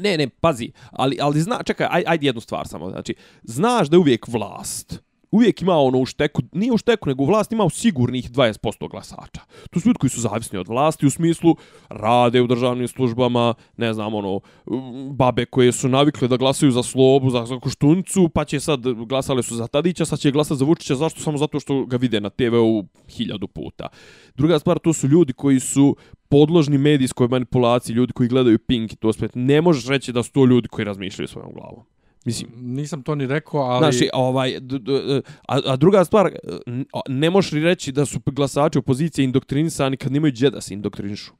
Ne, ne, pazi, ali, ali zna, čekaj, aj, ajde jednu stvar samo, znači, znaš da je uvijek vlast, uvijek ima ono u šteku, nije u šteku, nego u vlast ima u sigurnih 20% glasača. To su ljudi koji su zavisni od vlasti u smislu rade u državnim službama, ne znam, ono, babe koje su navikle da glasaju za Slobu, za, za Koštuncu, pa će sad, glasale su za Tadića, sad će glasati za Vučića, zašto? Samo zato što ga vide na TV-u hiljadu puta. Druga stvar, to su ljudi koji su podložni medijskoj manipulaciji, ljudi koji gledaju Pink i to sve. Ne možeš reći da su to ljudi koji razmišljaju svojom glavom. Mislim, Nisam to ni rekao, ali... Znači, ovaj, d, a, a druga stvar, a, ne možeš li reći da su glasači opozicije indoktrinisani kad nemaju gdje da se indoktrinišu?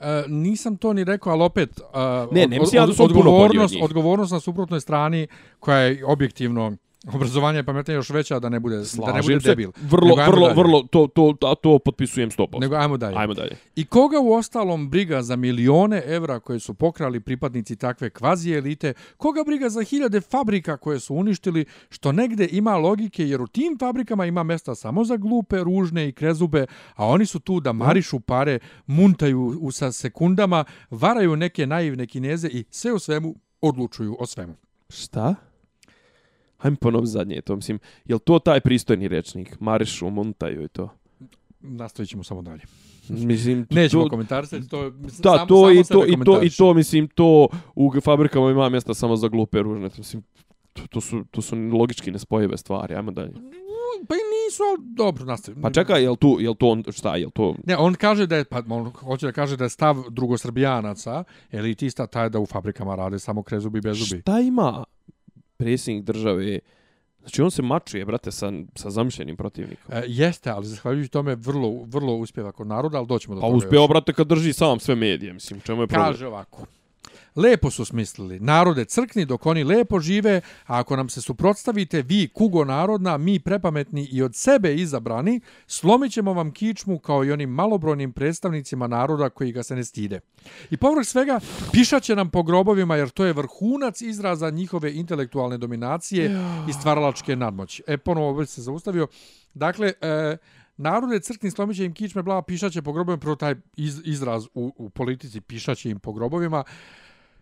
E, nisam to ni rekao, ali opet uh, Ne, ne mislim ja da su on puno bolji od odgovornost, odgovornost na suprotnoj strani koja je objektivno obrazovanje je pametnije još veća da ne bude da ne bude se. debil. Vrlo, Nego vrlo, dalje. vrlo, to, to, to, to potpisujem 100%. Nego ajmo dalje. Ajmo dalje. I koga u ostalom briga za milione evra koje su pokrali pripadnici takve kvazi elite, koga briga za hiljade fabrika koje su uništili, što negde ima logike jer u tim fabrikama ima mesta samo za glupe, ružne i krezube, a oni su tu da marišu pare, muntaju u sa sekundama, varaju neke naivne kineze i sve u svemu odlučuju o svemu. Šta? Hajmo ponovi zadnje to, mislim, je to taj pristojni rečnik? Marišu, montaju i to? Nastavit ćemo samo dalje. Mislim, Nećemo to, komentarisati, to mislim, Da, samo, to samo i to, i to, i to, mislim, to u fabrikama ima mjesta samo za glupe ružne. Mislim, to, to, su, to su logički nespojive stvari. Ajmo dalje. Pa i nisu, ali dobro, nastavim. Pa čekaj, jel tu, jel to on, šta, jel to... Ne, on kaže da je, pa on hoće da kaže da je stav drugosrbijanaca, elitista, taj da u fabrikama rade samo krezubi bez zubi. Šta ima predsjednik države? Znači, on se mačuje, brate, sa, sa zamišljenim protivnikom. E, jeste, ali zahvaljujući tome vrlo, vrlo uspjeva kod naroda, ali doćemo do Pa toga uspeo, još. brate, kad drži sam sve medije, mislim, čemu je problem? Kaže ovako. Lepo su smislili. Narode crkni dok oni lepo žive, a ako nam se suprotstavite, vi kugo narodna, mi prepametni i od sebe izabrani, slomit ćemo vam kičmu kao i onim malobrojnim predstavnicima naroda koji ga se ne stide. I povrh svega, pišat će nam po grobovima jer to je vrhunac izraza njihove intelektualne dominacije i stvaralačke nadmoći. E, ponovo već se zaustavio. Dakle, e, narode crkni slomiće im kičme, bla, pišaće po grobovima, prvo taj iz, izraz u, u politici pišaće im po grobovima.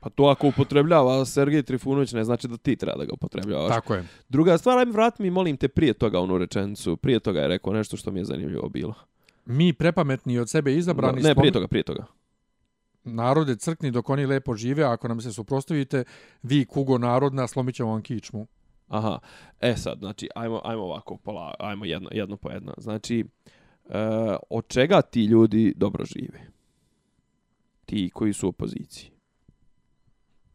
Pa to ako upotrebljava Sergej Trifunović, ne znači da ti treba da ga upotrebljavaš. Tako je. Druga stvar, ajme vrati mi, molim te, prije toga onu rečenicu. Prije toga je rekao nešto što mi je zanimljivo bilo. Mi prepametni od sebe izabrani ne, slomi- prije toga, prije toga. narode crkni dok oni lepo žive, a ako nam se suprostavite, vi kugo narodna, slomit ćemo vam kičmu. Aha. E sad, znači, ajmo, ajmo ovako, pola, ajmo jedno, jedno po jedno. Znači, e, od čega ti ljudi dobro žive? Ti koji su u opoziciji.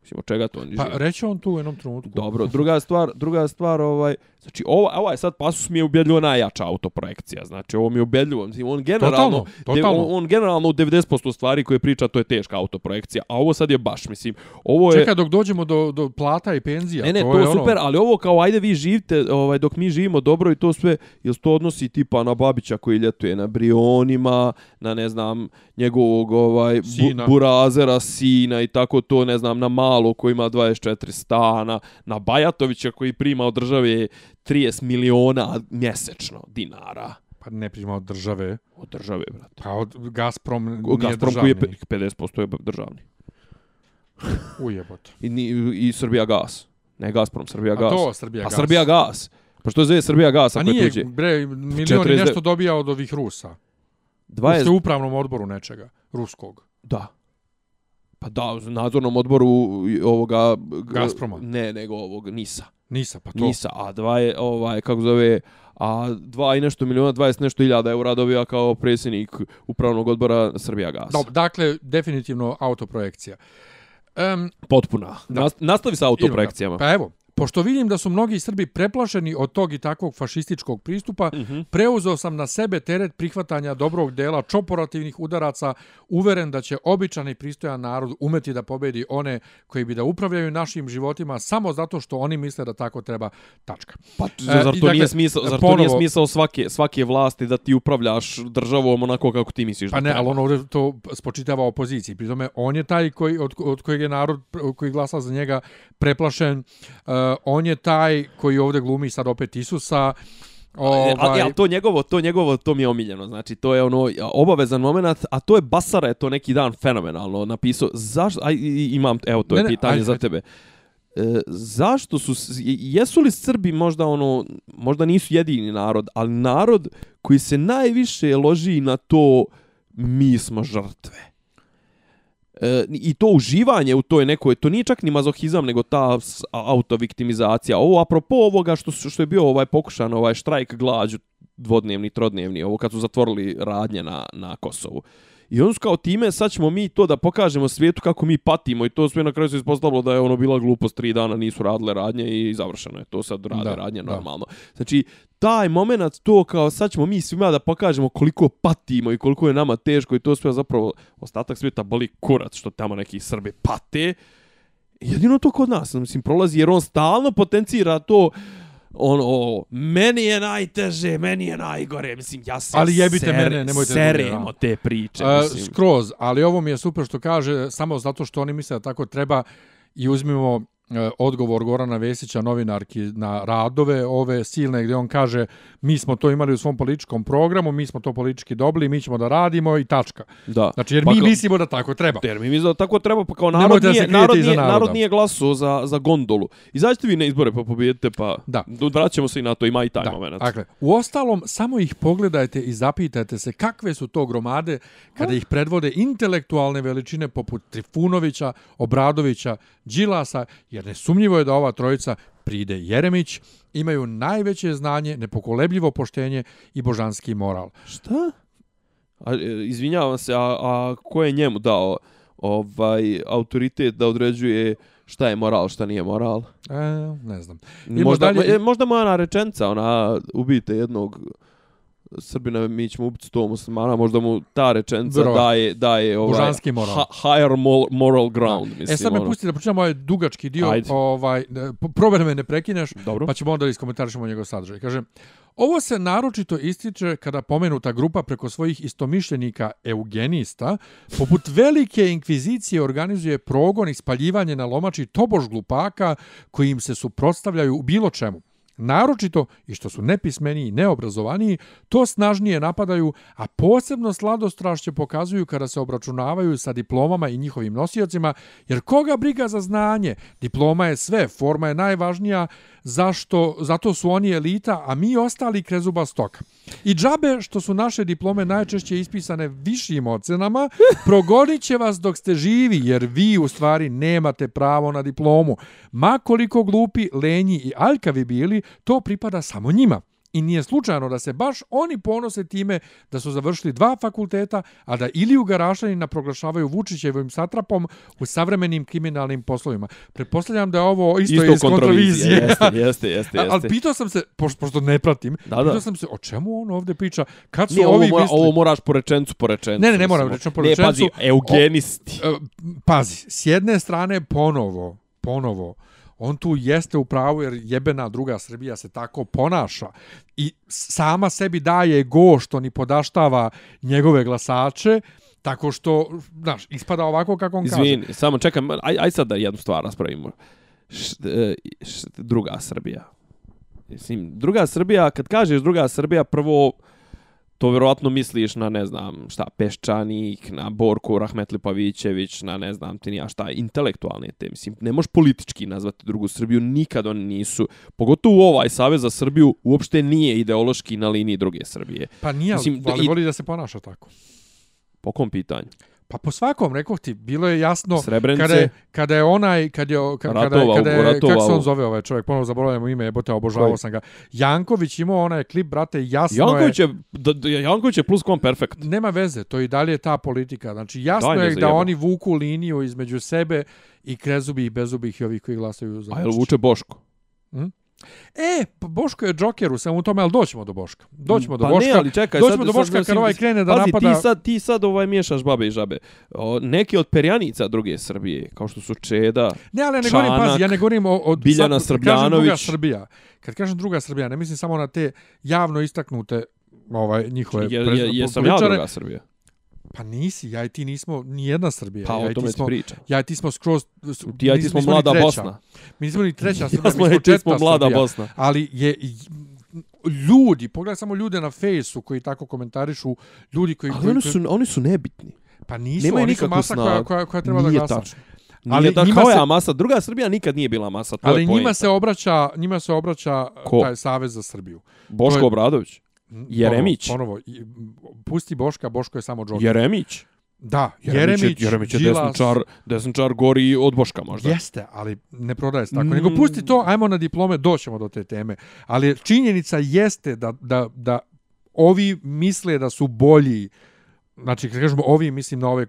Mislim, od čega to oni Pa žive? reće on tu u jednom trenutku. Dobro, druga stvar, druga stvar, ovaj, znači, ovo, ovaj sad pasus mi je ubedljivo najjača autoprojekcija, znači, ovo mi je ubedljivo, mislim, on generalno, Totalno, totalno. De, on, on generalno u 90% stvari koje priča, to je teška autoprojekcija, a ovo sad je baš, mislim, ovo je... Čekaj dok dođemo do, do plata i penzija. Ne, ne, to, to je je ono- super, ali ovo kao ajde vi živite, ovaj, dok mi živimo dobro i to sve, jel to odnosi tipa na Babića koji ljetuje na Brionima, na ne znam, njegovog ovaj, Sina. bu, Burazera, sina i tako to, ne znam, na Malo koji ima 24 stana, na Bajatovića koji prima od države 30 miliona mjesečno dinara. Pa ne prima od države. Od države, brate. Pa od Gazprom nije Gazprom koji je državni. pe- 50% je državni. Ujebote. I, ni- i Srbija gas. Ne Gazprom, Srbija A gas. to Srbija pa gas. Srbija gas. Pa što zove Srbija gas A ako je nije, tuđe? bre, milion i 49. nešto dobija od ovih Rusa. 20... Ste u upravnom odboru nečega, ruskog. Da. Pa da, u nadzornom odboru i ovoga... Gazproma. Ne, nego ovog Nisa. Nisa, pa to. Nisa, a dva je, ovaj, kako zove, a dva i nešto miliona, 20 nešto hiljada eura dobija kao predsjednik upravnog odbora Srbija Gas. Dob, dakle, definitivno autoprojekcija. Um, Potpuna. Da. Nas, nastavi sa autoprojekcijama. Pa evo, pošto vidim da su mnogi Srbi preplašeni od tog i takvog fašističkog pristupa, Mhm. preuzeo sam na sebe teret prihvatanja dobrog dela čoporativnih udaraca, uveren da će običan i pristojan narod umeti da pobedi one koji bi da upravljaju našim životima samo zato što oni misle da tako treba. Tačka. Pa, E, zar to dakle, nije smisao, zar to ponovo- nije smisao svake, svake vlasti da ti upravljaš državom onako kako ti misliš Pa ne, ali on ovdje to spočitava opoziciji. Pri tome, on je taj koji, od, od kojeg je narod koji glasa za njega preplašen. Uh, on je taj koji ovdje glumi sad opet Isusa. Ovaj... Ovaj, Ali to njegovo, to njegovo, to mi je omiljeno. Znači, to je ono obavezan moment, a to je Basara je to neki dan fenomenalno napisao. Zašto, aj, imam, evo, to je Ne, ne, pitanje ajde, za tebe. E, zašto su, jesu li Srbi možda ono, možda nisu jedini narod, ali narod koji se najviše loži na to mi smo žrtve. E, I to uživanje u toj nekoj, to nije čak ni mazohizam, nego ta autoviktimizacija. Ovo, apropo ovoga što, što je bio ovaj pokušan, ovaj štrajk glađu dvodnevni, trodnevni, ovo kad su zatvorili radnje na, na Kosovu. I on su kao time, sad ćemo mi to da pokažemo svijetu kako mi patimo i to sve na kraju se ispostavilo da je ono bila glupost, tri dana nisu radile radnje i završeno je. To sad rade Da, da, radnje da. normalno. Znači, taj moment to kao sad ćemo mi svima da pokažemo koliko patimo i koliko je nama teško i to sve zapravo ostatak svijeta boli kurac što tamo neki Srbi pate. Jedino to kod nas, mislim, prolazi jer on stalno potencira to ono, meni je najteže, meni je najgore, mislim, ja se Ali jebite ser, mene, nemojte druge, seremo da. te priče, Uh, mislim. skroz, ali ovo mi je super što kaže, samo zato što oni misle da tako treba i uzmimo odgovor Gorana Vesića, novinarki na radove ove silne, gdje on kaže mi smo to imali u svom političkom programu, mi smo to politički dobili, mi ćemo da radimo i tačka. Da. Znači, jer Pa mi kao- mislimo da tako treba. Jer mi mislimo da tako treba, pa kao narod nije, narod iza nije, narod nije glasao za, za gondolu. Izađite vi na izbore pa pobijedite, pa Da. vraćamo se i na to, ima i taj Da, moment. dakle, u ostalom, samo ih pogledajte i zapitajte se kakve su to gromade kada ih predvode intelektualne veličine poput Trifunovića, Obradovića, Đilasa, jer nesumnjivo je da ova trojica pride Jeremić, imaju najveće znanje, nepokolebljivo poštenje i božanski moral. Šta? A, e, izvinjavam se, a, a ko je njemu dao ovaj autoritet da određuje šta je moral, šta nije moral? E, ne znam. Idemo Možda, dalje. e, možda moja rečenca, ona ubijte jednog Srbina, mi ćemo ubiti sto muslimana, možda mu ta rečenca Verovatno. daje, daje ovaj, Božanski moral. ha- higher mo- moral ground, mislim. e sad me ono. pusti da pročitam ovaj dugački dio, Ajde. ovaj, probaj me ne prekineš, Dobro. pa ćemo onda iskomentarišemo njegov sadržaj. Kaže, ovo se naročito ističe kada pomenuta grupa preko svojih istomišljenika eugenista, poput velike inkvizicije organizuje progon i spaljivanje na lomači tobož glupaka koji im se suprotstavljaju u bilo čemu. Naročito, i što su nepismeniji i neobrazovaniji, to snažnije napadaju, a posebno sladostrašće pokazuju kada se obračunavaju sa diplomama i njihovim nosiocima, jer koga briga za znanje? Diploma je sve, forma je najvažnija, zašto, zato su oni elita, a mi ostali krezuba stoka. I džabe što su naše diplome najčešće ispisane višim ocenama, progonit će vas dok ste živi, jer vi u stvari nemate pravo na diplomu. Ma koliko glupi, lenji i aljkavi bili, to pripada samo njima. I nije slučajno da se baš oni ponose time da su završili dva fakulteta, a da Iliju Garašanina proglašavaju Vučićevim satrapom u savremenim kriminalnim poslovima. Pretpostavljam da je ovo isto, Isto iz kontrovizije. Jeste, jeste, jeste. Jeste. Ali pitao sam se, pošto, pošto ne pratim, Da, pitao da. sam se o čemu on ovdje priča, kad su Nije, ovo, ovi mora, mislili... ovo moraš po rečencu, po rečencu. Ne, ne, ne moram rečeno po Ne, pazi, rečencu. eugenisti. E, pazi, s jedne strane ponovo, ponovo, on tu jeste u pravu jer jebena druga Srbija se tako ponaša i sama sebi daje go što ni podaštava njegove glasače, tako što, znaš, ispada ovako kako on kaže. Izvini, samo čekam, aj, aj sad da jednu stvar raspravimo. Š, e, š, druga Srbija. Mislim, druga Srbija, kad kažeš druga Srbija, prvo to vjerovatno misliš na, ne znam, šta, Peščanik, na Borku Rahmetli Pavićević, na, ne znam, ti nija šta, intelektualne te, mislim, ne možeš politički nazvati drugu Srbiju, nikad oni nisu, pogotovo ovaj Savez za Srbiju, uopšte nije ideološki na liniji druge Srbije. Pa nije, Mislim, Mislim, ali i- voli da se ponaša tako. Po kom pitanju? Pa po svakom, rekao ti, bilo je jasno Srebrenice? kada je, kada je onaj, kad je, kada, kada, Ratovao, kada je, ratovao. kako se on zove ovaj čovjek, ponovo zaboravljamo ime, jebote, obožavao Koji? sam ga. Janković imao onaj klip, brate, jasno Janković je, je, Janković je plus kom perfekt. nema veze, to i dalje je ta politika. Znači, jasno Daj je da oni vuku liniju između sebe i krezubih, bezubih i ovih koji glasaju za A jel Vučića. vuče Boško? E, pa Boško je Džoker u svemu tome, ali doćemo do Boška. Doćemo do pa Boška. ne, ali čekaj, doćemo sad, do sad, Boška kad mislim, ovaj krene da pazi, napada... ti sad, ti sad ovaj miješaš babe i žabe. O, neki od perjanica druge Srbije, kao što su Čeda, Ne, ali ja ne Čanak, govorim, pazi, ja ne govorim o... o Biljana sad, kad kažem druga Srbljanović. Srbija, kad kažem druga Srbija, ne mislim samo na te javno istaknute ovaj, njihove je, pre- je, jesam ja političare. druga Srbija. Pa nisi, ja i ti nismo ni jedna Srbija. Pa ja o tome ti smo, pričam. ja i ti smo skroz... Ti ja i ti smo mlada. Bosna. Mi nismo ni treća Srbija, Ja smo, mi smo i ti smo četvrta mlada Srbija. Bosna. Ali je ljudi, pogledaj samo ljude na fejsu koji tako komentarišu, ljudi koji... Ali koji, oni su, oni su nebitni. pa nisu, Nemaju oni su masa koja, snagu. koja, koja treba da Nije glasa. tačno. Nije Ali da, njima koja se- masa? Druga Srbija nikad nije bila masa. To Ali je njima poenta. se obraća, njima se obraća Ko? taj savez za Srbiju. Boško je- Obradović. Jeremić. Ponovo, ponovo, pusti Boška, Boško je samo Džoker. Jeremić. Da, Jeremić, Jeremić, je, Jeremić je Đilas, desničar, desničar gori od Boška možda. Jeste, ali ne prodaje se tako. Mm. Nego pusti to, ajmo na diplome, doćemo do te teme. Ali činjenica jeste da, da, da ovi misle da su bolji Znači, kad kažemo ovi, mislim na ove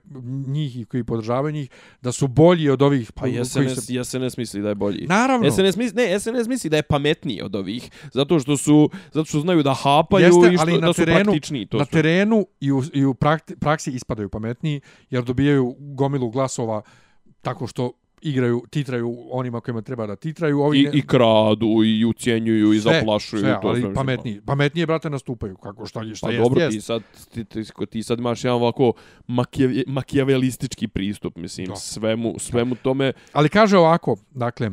njih i koji podržavaju njih, da su bolji od ovih Pa koji SNS, se... SNS misli da je bolji. Naravno. SNS misli, ne, SNS misli da je pametniji od ovih, zato što su, zato što znaju da hapaju Jeste, i što, ali na da su terenu- praktičniji. To na su. terenu i u, i u praksi ispadaju pametniji, jer dobijaju gomilu glasova tako što igraju, titraju onima kojima treba da titraju. Ovi I, ne- I kradu, i ucijenjuju, i sve, zaplašuju. Sve, to ali sve, pametniji. Pametnije, brate, nastupaju. Kako, šta, šta Pa jest, dobro, jest. ti sad, ti, ti, ti sad imaš jedan ovako makije, makijavelistički pristup, mislim, Da. svemu, svemu tome. Ali kaže ovako, dakle,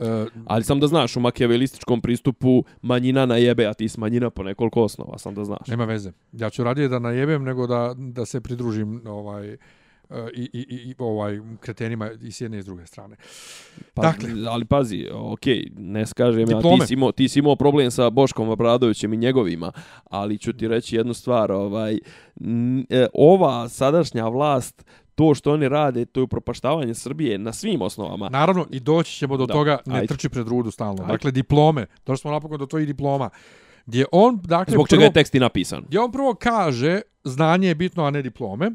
uh, Ali sam da znaš, u makijavelističkom pristupu manjina najebe, a ti si manjina po nekoliko osnova, sam da znaš. nema veze. Ja ću radije da najebem nego da, da se pridružim ovaj, uh, i, i, i, ovaj kretenima i s jedne i s druge strane. Pa, Dakle. ali pazi, okej, ne skažem ja, ti si, imao, ti si imao problem sa Boškom Obradovićem i njegovima, ali ću ti reći jednu stvar, ovaj, n, e, ova sadašnja vlast, to što oni rade, to je upropaštavanje Srbije na svim osnovama. Naravno, i doći ćemo do Da, toga, ne ajde. trči pred rudu stalno. Ajde. Dakle, diplome. Došli smo napokon do tvojih diploma. Gdje on, dakle, Zbog čega je tekst i napisan. Gdje on prvo kaže znanje je bitno, a ne diplome,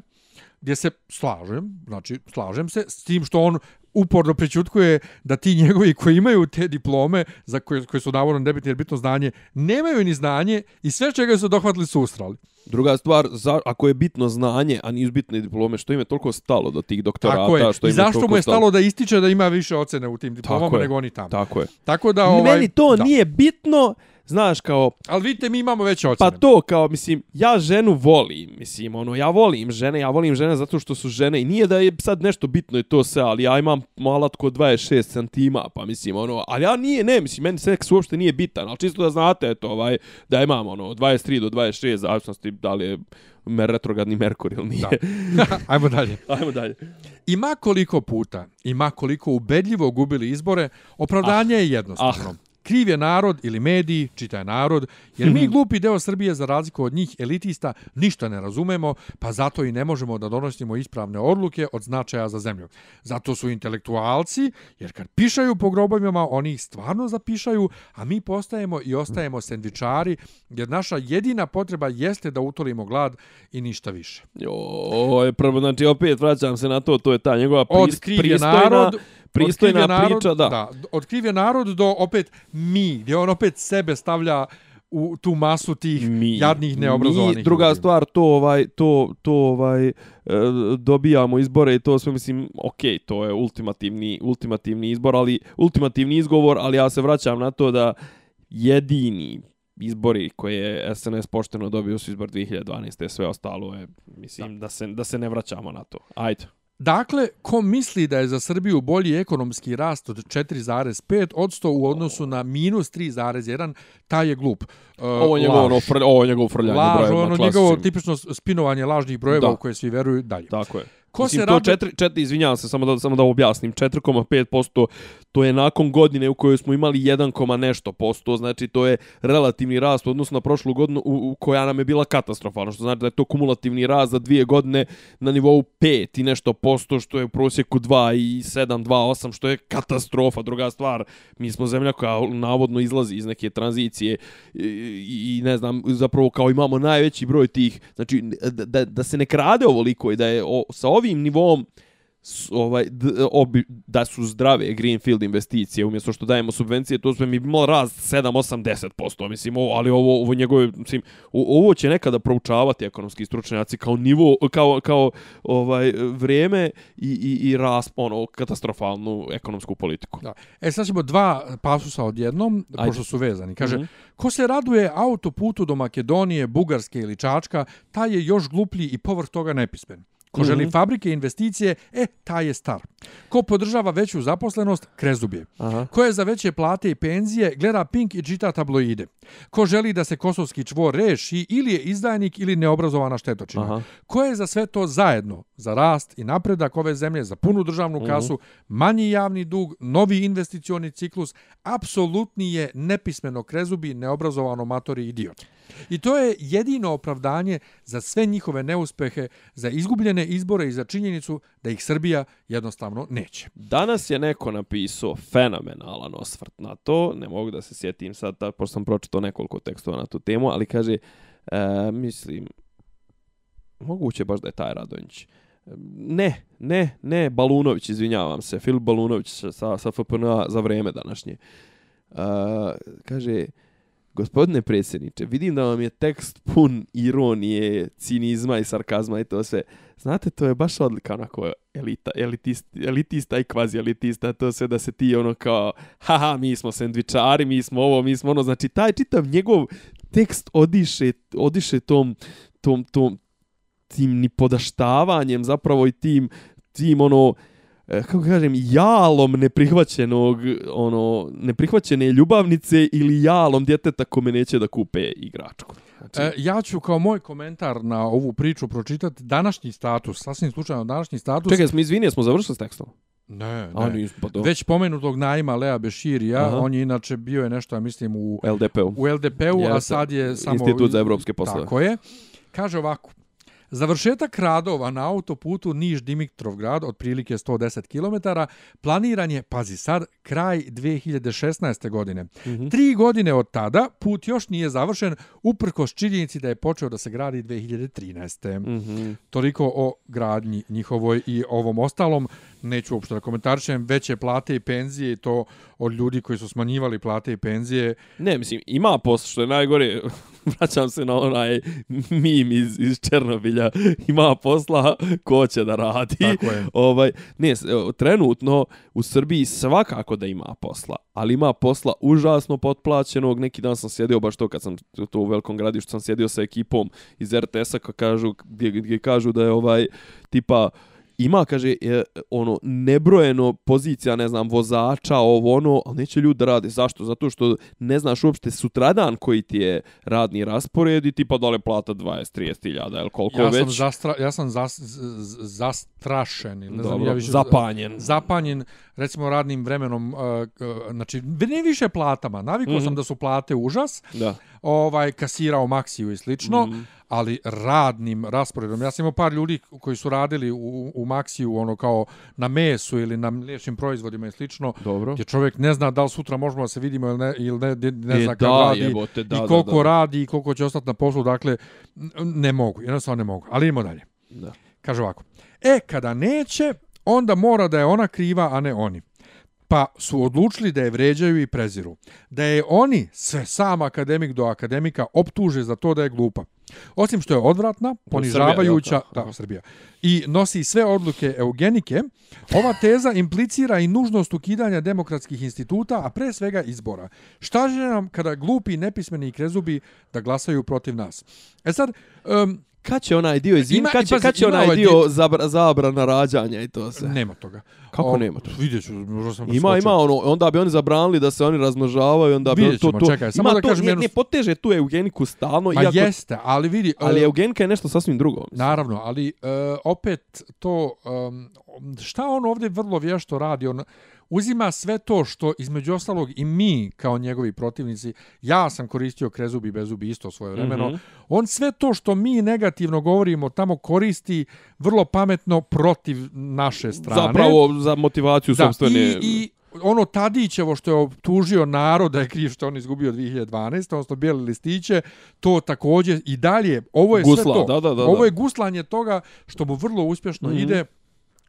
gdje se slažem, znači slažem se s tim što on uporno prećutkuje da ti njegovi koji imaju te diplome za koje, koje su navodno nebitne jer bitno znanje, nemaju ni znanje i sve čega su dohvatili su ustrali. Druga stvar, za, ako je bitno znanje, a nisu bitne diplome, što im je toliko stalo do tih doktorata? Tako je. Što I im zašto toliko mu je stalo da ističe da ima više ocene u tim diplomama nego oni tamo. Tako je. Tako da ovaj Meni to da. nije bitno, znaš, kao, Ali vidite, mi imamo veće ocene. Pa to kao, mislim, ja ženu volim, mislim, ono, ja volim žene, ja volim žene zato što su žene i nije da je sad nešto bitno i to sve, ali ja imam malatko 26 centima, pa mislim, ono, ali ja nije, ne, mislim, meni seks uopšte nije bitan, ali čisto da znate, eto, ovaj, da imam, ono, 23 do 26, zavisnosti da li je mer retrogradni Merkur ili nije. Da. Ajmo dalje. Ajmo dalje. Ima koliko puta, ima koliko ubedljivo gubili izbore, opravdanje je jednostavno. Kriv je narod ili mediji, čitaj narod, jer mi Mhm. glupi deo Srbije za razliku od njih elitista ništa ne razumemo, pa zato i ne možemo da donosimo ispravne odluke od značaja za zemlju. Zato su intelektualci, jer kad pišaju po grobovima, oni ih stvarno zapišaju, a mi postajemo i ostajemo sendvičari, jer naša jedina potreba jeste da utolimo glad i ništa više. Joj, prvo, znači opet vraćam se na to, to je ta njegova prist, je pristojna, narod, pristojna narod, priča, da. da. Od kriv je narod do opet mi, gdje on opet sebe stavlja u tu masu tih mi, jadnih neobrazovanih mi, druga ljudi. stvar to ovaj to to ovaj e, dobijamo izbore i to sve mislim okej to je ultimativni ultimativni izbor ali ultimativni izgovor ali ja se vraćam na to da jedini izbori koje je SNS pošteno dobio su izbor 2012. Sve ostalo je, mislim, da. da, se, da se ne vraćamo na to. Ajde. Dakle, ko misli da je za Srbiju bolji ekonomski rast od 4,5 odsto u odnosu na minus 3,1, taj je glup. Uh, Ovo je njegovo, ono, frl, ovo je njegovo frljanje laž, brojevima ono klasičnim. njegovo tipično spinovanje lažnih brojeva Da. u koje svi veruju dalje. Tako je. Ko Mislim, se to radi... četiri, četiri, izvinjavam se, samo da, samo da objasnim, 4,5% to je nakon godine u kojoj smo imali 1, nešto posto, znači to je relativni rast u odnosu na prošlu godinu u, u koja nam je bila katastrofalna, što znači da je to kumulativni rast za dvije godine na nivou 5 i nešto posto, što je u prosjeku 2 i 7, 2, 8, što je katastrofa. Druga stvar, mi smo zemlja koja navodno izlazi iz neke tranzicije i, i, ne znam, zapravo kao imamo najveći broj tih, znači da, da, da se ne krade ovoliko i da je o, sa ovim nivom ovaj d, obi, da su zdrave greenfield investicije umjesto što dajemo subvencije to sve mi bi imalo rast 7 8 10% mislim ovo, ali ovo ovo njegove mislim ovo će nekada proučavati ekonomski stručnjaci kao nivo kao kao ovaj vrijeme i i i rast ono katastrofalnu ekonomsku politiku Da. E sad ćemo dva pasusa odjednom, Ajde. pošto su vezani. Kaže, Mhm. ko se raduje autoputu do Makedonije, Bugarske ili Čačka, taj je još gluplji i povrh toga nepismen. Ko želi Mhm. fabrike i investicije, e, taj je star. Ko podržava veću zaposlenost, krezub je. Aha. Ko je za veće plate i penzije, gleda Pink i čita tabloide. Ko želi da se kosovski čvor reši, ili je izdajnik ili neobrazovana štetočina. Aha. Ko je za sve to zajedno, za rast i napredak ove zemlje, za punu državnu Mhm. kasu, manji javni dug, novi investicioni ciklus, apsolutni je nepismeno krezubi, neobrazovano matori idiot. I to je jedino opravdanje za sve njihove neuspehe, za izgubljene izbore i za činjenicu da ih Srbija jednostavno neće. Danas je neko napisao fenomenalan osvrt na to, ne mogu da se sjetim sad, da, pošto sam pročitao nekoliko tekstova na tu temu, ali kaže, e, mislim, moguće baš da je taj Radonjić. E, ne, ne, ne, Balunović, izvinjavam se, Filip Balunović sa, sa FPNA za vreme današnje. E, kaže, gospodine predsjedniče, vidim da vam je tekst pun ironije, cinizma i sarkazma i to sve. Znate, to je baš odlika onako elita, elitist, elitista i kvazi elitista, to sve da se ti ono kao, haha, mi smo sendvičari, mi smo ovo, mi smo ono, znači taj čitav njegov tekst odiše, odiše tom, tom, tom, tim ni podaštavanjem zapravo i tim, tim ono, uh, kako kažem, jalom neprihvaćenog, ono, neprihvaćene ljubavnice ili jalom djeteta kome neće da kupe igračku. Znači, E, ja ću kao moj komentar na ovu priču pročitati današnji status, sasvim slučajno današnji status. Čekaj, smo izvinili, smo završili s tekstom? ne, A, ne. nismo, pa do. Već pomenutog Naima Lea Beširija, Aha. on je inače bio je nešto, ja mislim, u, LDP-u. u LDP-u, a Jeste. sad je samo... Institut za evropske poslove. Tako je. Kaže ovako. Završetak radova na autoputu Niš-Dimitrovgrad, otprilike 110 km, planiran je, pazi sad, kraj 2016. godine. Mhm. Tri godine od tada put još nije završen, uprkos činjenici da je počeo da se gradi 2013. Mhm. Toliko o gradnji njihovoj i ovom ostalom. Neću uopšte da komentarišem veće plate i penzije i to od ljudi koji su smanjivali plate i penzije. Ne, mislim, ima posla, što je najgore, vraćam se na onaj mim iz, iz Černobilja, ima posla, ko će da radi. Tako je. Ovaj, ne, trenutno u Srbiji svakako da ima posla, ali ima posla užasno potplaćenog. Neki dan sam sjedio, baš to kad sam to u velikom gradištu, sam sjedio sa ekipom iz RTS-a kažu, gdje, gdje kažu da je ovaj tipa ima, kaže, e, ono, nebrojeno pozicija, ne znam, vozača, ovo, ono, ali neće ljudi da rade. Zašto? Zato što ne znaš uopšte sutradan koji ti je radni raspored i ti pa dole plata 20-30 hiljada, ili koliko ja već. Sam zastra, ja sam zas, z, zastrašen, ili ne znam, ja više, zapanjen. Zapanjen, recimo, radnim vremenom, uh, uh, znači, ne više platama, navikao mm -hmm. sam da su plate užas, Da. Ovaj, kasirao maksiju i slično, Mhm. ali radnim rasporedom. Ja sam imao par ljudi koji su radili u, u maksiju, ono kao na mesu ili na mliječnim proizvodima i slično, Dobro. gdje čovjek ne zna da li sutra možemo da se vidimo ili ne, ili ne, ne, ne E, zna da, radi jebote, da, i da, koliko da. radi i koliko će ostati na poslu. Dakle, ne mogu, jednostavno ne mogu. Ali idemo dalje. Da. Kaže ovako. E, kada neće, onda mora da je ona kriva, a ne oni. Pa su odlučili da je vređaju i preziru. Da je oni, sve sam akademik do akademika, optuže za to da je glupa. Osim što je odvratna, ponižavajuća, Srbija, da, Srbija, i nosi sve odluke eugenike, ova teza implicira i nužnost ukidanja demokratskih instituta, a pre svega izbora. Šta će nam kada glupi, nepismeni i krezubi da glasaju protiv nas? E sad, um, Kad će onaj dio iz Ima- kad će, kad će onaj ovaj dio dio- zabra, zabrana rađanja i to sve? nema toga. Kako nema toga? Vidjet ću, možda sam Ima, ima ono, onda bi oni zabranili da se oni razmnožavaju, onda bi Vidjet to, ćemo, to, čekaj, samo da to, kažem ne, jednu- ne poteže tu eugeniku stalno, Ma iako, jeste, ali vidi... ali e, eugenika je nešto sasvim drugo. mislim. Naravno, ali uh, opet to, um, šta on ovdje vrlo vješto radi, on uzima sve to što između ostalog i mi kao njegovi protivnici, ja sam koristio krezubi i bezubi isto svoje vremeno, Mhm. on sve to što mi negativno govorimo tamo koristi vrlo pametno protiv naše strane. Zapravo za motivaciju da, sobstvene... i, i ono Tadićevo što je optužio narod da je kriv što on izgubio 2012. odnosno bijeli listiće, to također i dalje, ovo je Gusla, sve to. da, da, da, ovo je guslanje toga što mu vrlo uspješno Mhm. ide.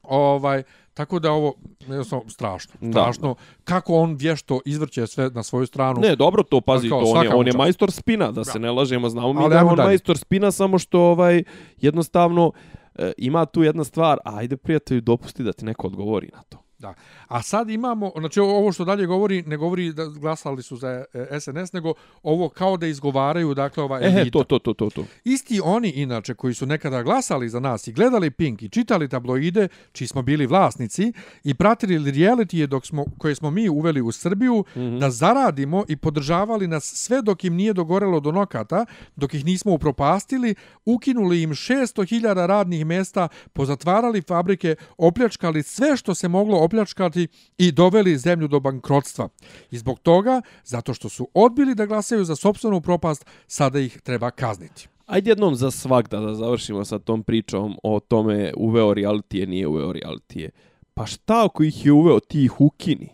Ovaj, tako da ovo jednostavno strašno. Da, Strašno kako on vješto izvrće sve na svoju stranu. Ne, dobro to pazi, Pa kao, to on je, on je majstor spina, da se ne lažemo, znamo mi Ali da je on dalje. majstor spina, samo što ovaj jednostavno e, ima tu jedna stvar, ajde prijatelju dopusti da ti neko odgovori na to. Da. A sad imamo, znači ovo što dalje govori, ne govori da glasali su za e, SNS, nego ovo kao da izgovaraju, dakle, ova elita. Ehe, to, to, to, to, to. Isti oni, inače, koji su nekada glasali za nas i gledali Pink i čitali tabloide, čiji smo bili vlasnici, i pratili realitije dok smo, koje smo mi uveli u Srbiju, mm -hmm. da zaradimo i podržavali nas sve dok im nije dogorelo do nokata, dok ih nismo upropastili, ukinuli im 600.000 radnih mesta, pozatvarali fabrike, opljačkali sve što se moglo opljačkati i doveli zemlju do bankrotstva. I zbog toga, zato što su odbili da glasaju za sopstvenu propast, sada ih treba kazniti. Ajde jednom za svakda da završimo sa tom pričom o tome uveo realitije, nije uveo realitije. Pa šta ako ih je uveo, ti ih ukini?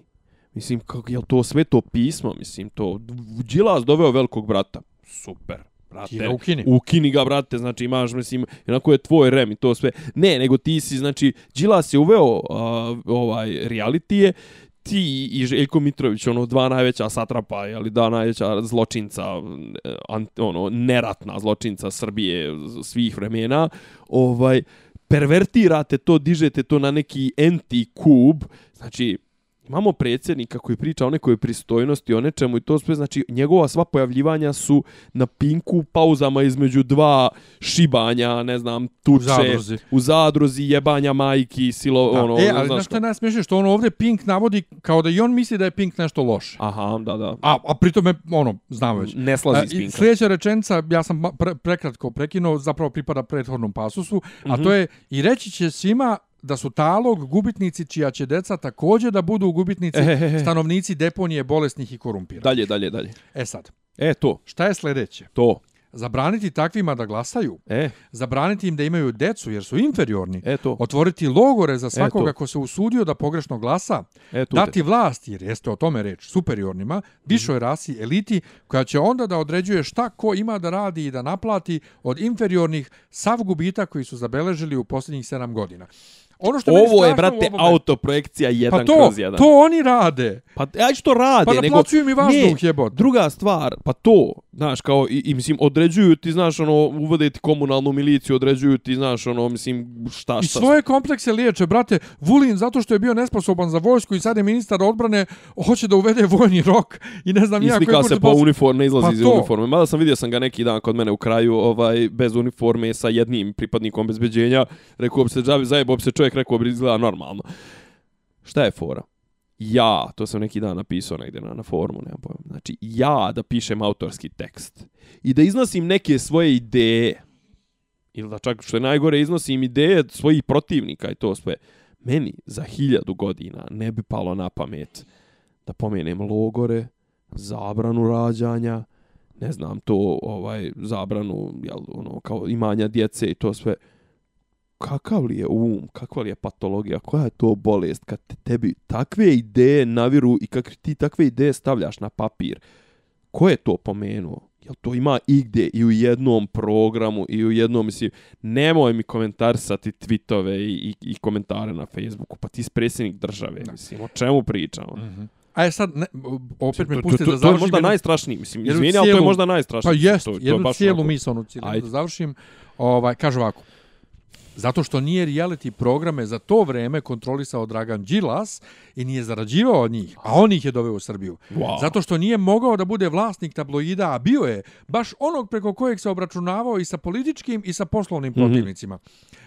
Mislim, kako, je to sve to pismo? Mislim, to... Đilas doveo velikog brata. Super. Brate, Ti ga ukini. ukini ga, brate, znači imaš, mislim, jednako je tvoj rem i to sve. Ne, nego ti si, znači, Đilas je uveo uh, ovaj realitije, ti i Željko Mitrović, ono, dva najveća satrapa, ali da najveća zločinca, ono, neratna zločinca Srbije svih vremena, ovaj, pervertirate to, dižete to na neki anti-kub, znači, imamo predsjednika koji priča o nekoj pristojnosti, o nečemu i to sve, znači njegova sva pojavljivanja su na pinku, pauzama između dva šibanja, ne znam, tuče, U zadruzi. u zadruzi jebanja majki, silo, Da. ono, e, ali znaš što je najsmješnije? Što on ovdje Pink navodi kao da i on misli da je Pink nešto loše. Aha, da, da. A, a pritome, ono, znamo već. Ne slazi E, s Pinka. Sljedeća rečenica, ja sam pre, prekratko prekinuo, zapravo pripada prethodnom pasusu, mm -hmm. a Mhm. to je i reći će svima da su talog gubitnici čija će deca također da budu gubitnici Ehehehe. stanovnici deponije bolesnih i korumpiranih. Dalje, dalje, dalje. E sad, E, to, šta je sljedeće? to. Zabraniti takvima da glasaju, E, zabraniti im da imaju decu jer su inferiorni, e to. otvoriti logore za svakoga to. ko se usudio da pogrešno glasa, E, tu dati vlast, jer jeste o tome reč, superiornima, višoj Mhm. rasi, eliti, koja će onda da određuje šta ko ima da radi i da naplati od inferiornih sav gubitak koji su zabeležili u posljednjih 7 godina. Ono što Ovo je, brate, ovome- autoprojekcija jedan pa to, kroz jedan. to oni rade. Pa ja što rade, Pa nego... mi vazduh, Ne, jebot. Druga stvar, pa to, znaš, kao, i, i mislim, određuju ti, znaš, ono, uvode ti komunalnu miliciju, određuju ti, znaš, ono, mislim, šta, I šta. svoje komplekse liječe, brate. Vulin, zato što je bio nesposoban za vojsku i sad je ministar odbrane, hoće da uvede vojni rok i ne znam I ja koji slika put se po pos- uniforme, izlazi Pa iz to. uniforme. Mada sam vidio sam ga neki dan kod mene u kraju, ovaj, bez uniforme, sa jednim pripadnikom bezbeđenja. Rekao bi se, džabi, zajebo bi se čovjek čovjek rekao bi izgleda normalno. Šta je fora? Ja, to sam neki dan napisao negdje na, na forumu, nema pojma. Znači, ja da pišem autorski tekst i da iznosim neke svoje ideje, ili da čak što je najgore iznosim ideje svojih protivnika i to sve, meni za hiljadu godina ne bi palo na pamet da pomenem logore, zabranu rađanja, ne znam, to ovaj zabranu jel, ono, kao imanja djece i to sve. Kakav li je um, kakva li je patologija, koja je to bolest kad te tebi takve ideje naviru i kakve ti takve ideje stavljaš na papir? Ko je to pomenuo? Jel to ima igde i u jednom programu i u jednom, mislim, nemoj mi komentarisati tweetove i, i, i komentare na Facebooku, pa ti si predsjednik države, mislim, o čemu pričamo? Mm -hmm. A je sad, ne, opet me pusti da završim. To je možda jednu, najstrašniji, mislim, izvini, ali to je možda najstrašniji. Pa jest, to, jednu cijelu misonu cijelu da završim. Ovaj, kaže ovako, Zato što nije reality programe za to vreme kontrolisao Dragan Đilas i nije zarađivao od njih, a on ih je doveo u Srbiju. Wow. Zato što nije mogao da bude vlasnik tabloida, a bio je baš onog preko kojeg se obračunavao i sa političkim i sa poslovnim mm -hmm. protivnicima.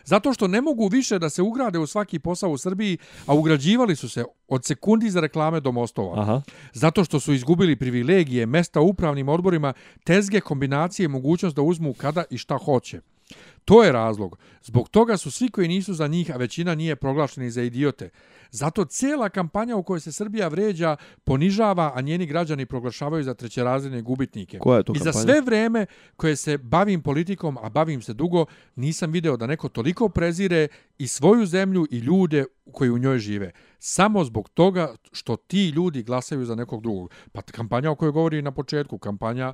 Zato što ne mogu više da se ugrade u svaki posao u Srbiji, a ugrađivali su se od sekundi za reklame do mostova. Aha. Zato što su izgubili privilegije, mesta u upravnim odborima, tezge, kombinacije, mogućnost da uzmu kada i šta hoće. To je razlog. Zbog toga su svi koji nisu za njih, a većina nije proglašeni za idiote. Zato cijela kampanja u kojoj se Srbija vređa ponižava, a njeni građani proglašavaju za trećerazredne gubitnike. Koja je to I za sve vreme koje se bavim politikom, a bavim se dugo, nisam video da neko toliko prezire i svoju zemlju i ljude koji u njoj žive. Samo zbog toga što ti ljudi glasaju za nekog drugog. Pa kampanja o kojoj govori na početku, kampanja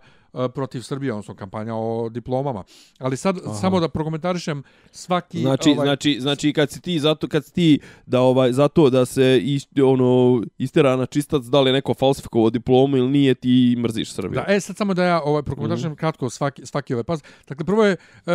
protiv Srbije, odnosno kampanja o diplomama. Ali sad Aha. samo da prokomentarišem svaki... Znači, ovaj... znači, znači kad si ti zato, kad si ti da ovaj, zato da se ist, ono, istera na čistac da li neko falsifikovo diplomu ili nije ti mrziš Srbiju. Da, e sad samo da ja ovaj, prokomentarišem mm -hmm. kratko svaki, svaki ovaj pas. Dakle, prvo je uh,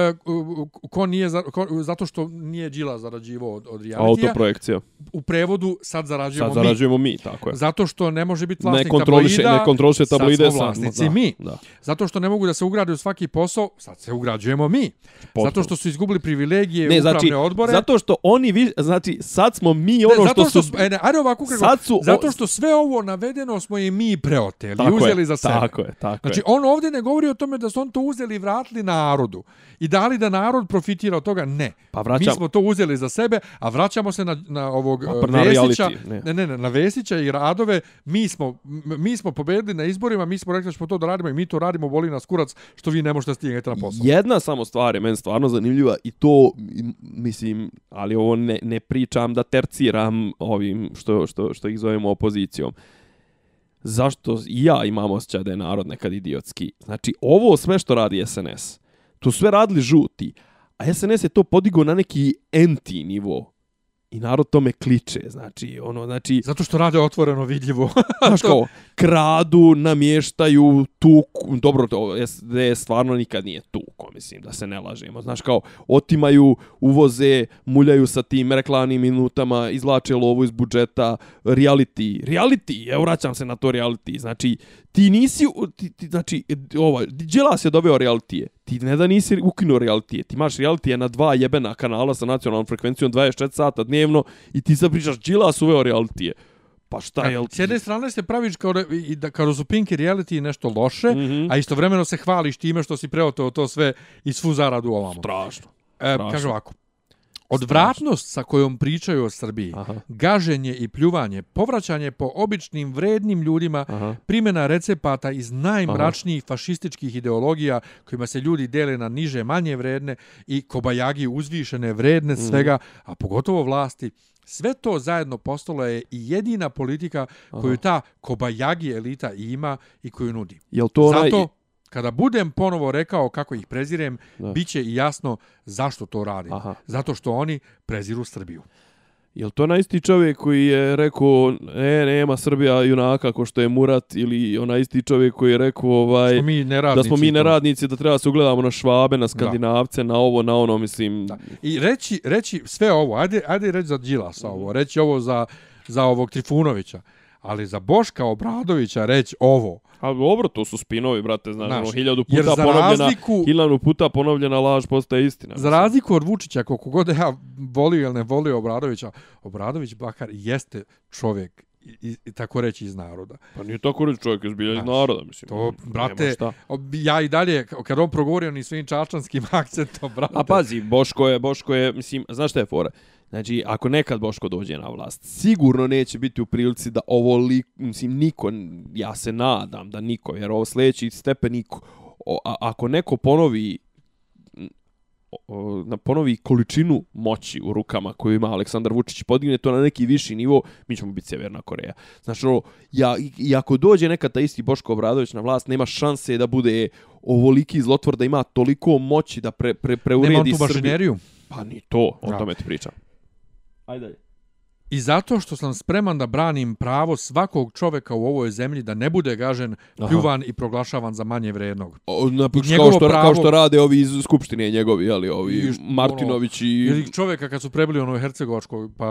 ko nije, za, ko, zato što nije Đila zarađivo od, od realitija. Autoprojekcija. U prevodu sad zarađujemo, sad zarađujemo mi. mi. tako je. Zato što ne može biti vlasnik ne kontroliše, tabloida. Ne kontroliše tabloide. Sad vlasnici da, mi. Da. Zato što ne mogu da se ugrade u svaki posao, sad se ugrađujemo mi. Potpuno. Zato što su izgubili privilegije ne, upravne znači, odbore. Zato što oni, vi, znači, sad smo mi ono ne, zato što, što su... E, ne, ajde ovako kako, sad su, zato što sve ovo navedeno smo i mi preoteli i uzeli je, za sebe. Tako je, tako znači, je. on ovdje ne govori o tome da su on to uzeli i vratili narodu. I dali da narod profitira od toga, ne. Pa vraćam... Mi smo to uzeli za sebe, a vraćamo se na, na ovog pa, na Vesića. Ne. ne, ne, na Vesića i Radove. Mi smo, mi smo pobedili na izborima, mi smo rekli da ćemo to da radimo i mi to radimo, boli nas kurac što vi ne možete stignete na posao. Jedna samo stvar je meni stvarno zanimljiva i to, mislim, ali ovo ne, ne pričam da terciram ovim što, što, što ih zovemo opozicijom zašto ja imam osjećaj da je narod nekad idiotski. Znači, ovo sve što radi SNS, to sve radili žuti, a SNS je to podigo na neki enti nivo. I narod tome kliče, znači, ono, znači... Zato što rade otvoreno vidljivo. Znaš kao, kradu, namještaju, tuku, dobro, to SD stvarno nikad nije tuko, mislim, da se ne lažemo. Znaš kao, otimaju, uvoze, muljaju sa tim reklamnim minutama, izlače lovu iz budžeta, reality, reality, evo vraćam se na to reality, znači, ti nisi, ti, ti, znači, ovaj, Đilas je doveo realitije, ti ne da nisi ukinuo realitije, ti imaš realitije na dva jebena kanala sa nacionalnom frekvencijom 24 sata dnevno i ti sad pričaš Đilas uveo realitije. Pa šta je? S jedne strane se praviš kao, i da, kao su Pinky reality nešto loše, mm -hmm. a istovremeno se hvališ time što si preoteo to sve i svu zaradu ovamo. Strašno. E, kaže ovako. Odvratnost sa kojom pričaju o Srbiji, Aha. gaženje i pljuvanje, povraćanje po običnim vrednim ljudima, Aha. primjena recepata iz najmračnijih Aha. fašističkih ideologija kojima se ljudi dele na niže, manje vredne i kobajagi uzvišene vredne mhm. svega, mm. a pogotovo vlasti, sve to zajedno postalo je i jedina politika koju ta kobajagi elita ima i koju nudi. Jel to Zato, onaj kada budem ponovo rekao kako ih prezirem, da. bit će i jasno zašto to radim. Aha. Zato što oni preziru Srbiju. Je to na isti čovjek koji je rekao e, nema Srbija junaka ako što je Murat ili onaj isti čovjek koji je rekao ovaj, smo mi da smo mi neradnici, da treba se ugledamo na Švabe, na Skandinavce, da. na ovo, na ono, mislim... Da. I reći, reći sve ovo, ajde, ajde reći za Đilasa ovo, reći ovo za, za ovog Trifunovića, ali za Boška Obradovića reći ovo, A dobro, to su spinovi, brate, znaš, Znaš, ono, hiljadu puta za ponovljena, razliku- hiljadu puta ponovljena laž postaje istina. Za razliku od Vučića, koliko god ja volio ili ne volio Obradovića, Obradović Bakar jeste čovjek i, i, tako reći iz naroda. Pa nije tako reći čovjek iz bilja iz naroda, mislim. To, brate, ja i dalje, kad on progovorio ni svojim čačanskim akcentom, brate. A pazi, Boško je, Boško je, mislim, znaš šta je fora? Znači, ako nekad Boško dođe na vlast, sigurno neće biti u prilici da ovo li, mislim, niko, ja se nadam da niko, jer ovo sljedeći stepen niko, o, a, ako neko ponovi o, na ponovi količinu moći u rukama koju ima Aleksandar Vučić, podigne to na neki viši nivo, mi ćemo biti Sjeverna Koreja. Znači, ono, ja, i, ako dođe nekad ta isti Boško Obradović na vlast, nema šanse da bude ovoliki zlotvor, da ima toliko moći da pre, pre, preuredi Nema on tu Srbiju. mašineriju. Pa ni to, o tome ti pričam. Ajde dalje. I zato što sam spreman da branim pravo svakog čoveka u ovoj zemlji da ne bude gažen, Aha. pljuvan i proglašavan za manje vrednog. O, na, kao, njegovo što, pravo- kao što rade ovi iz Skupštine njegovi, ali ovi I što, Martinović i... Ili čovjeka kad su prebili ono u Hercegovačkoj, pa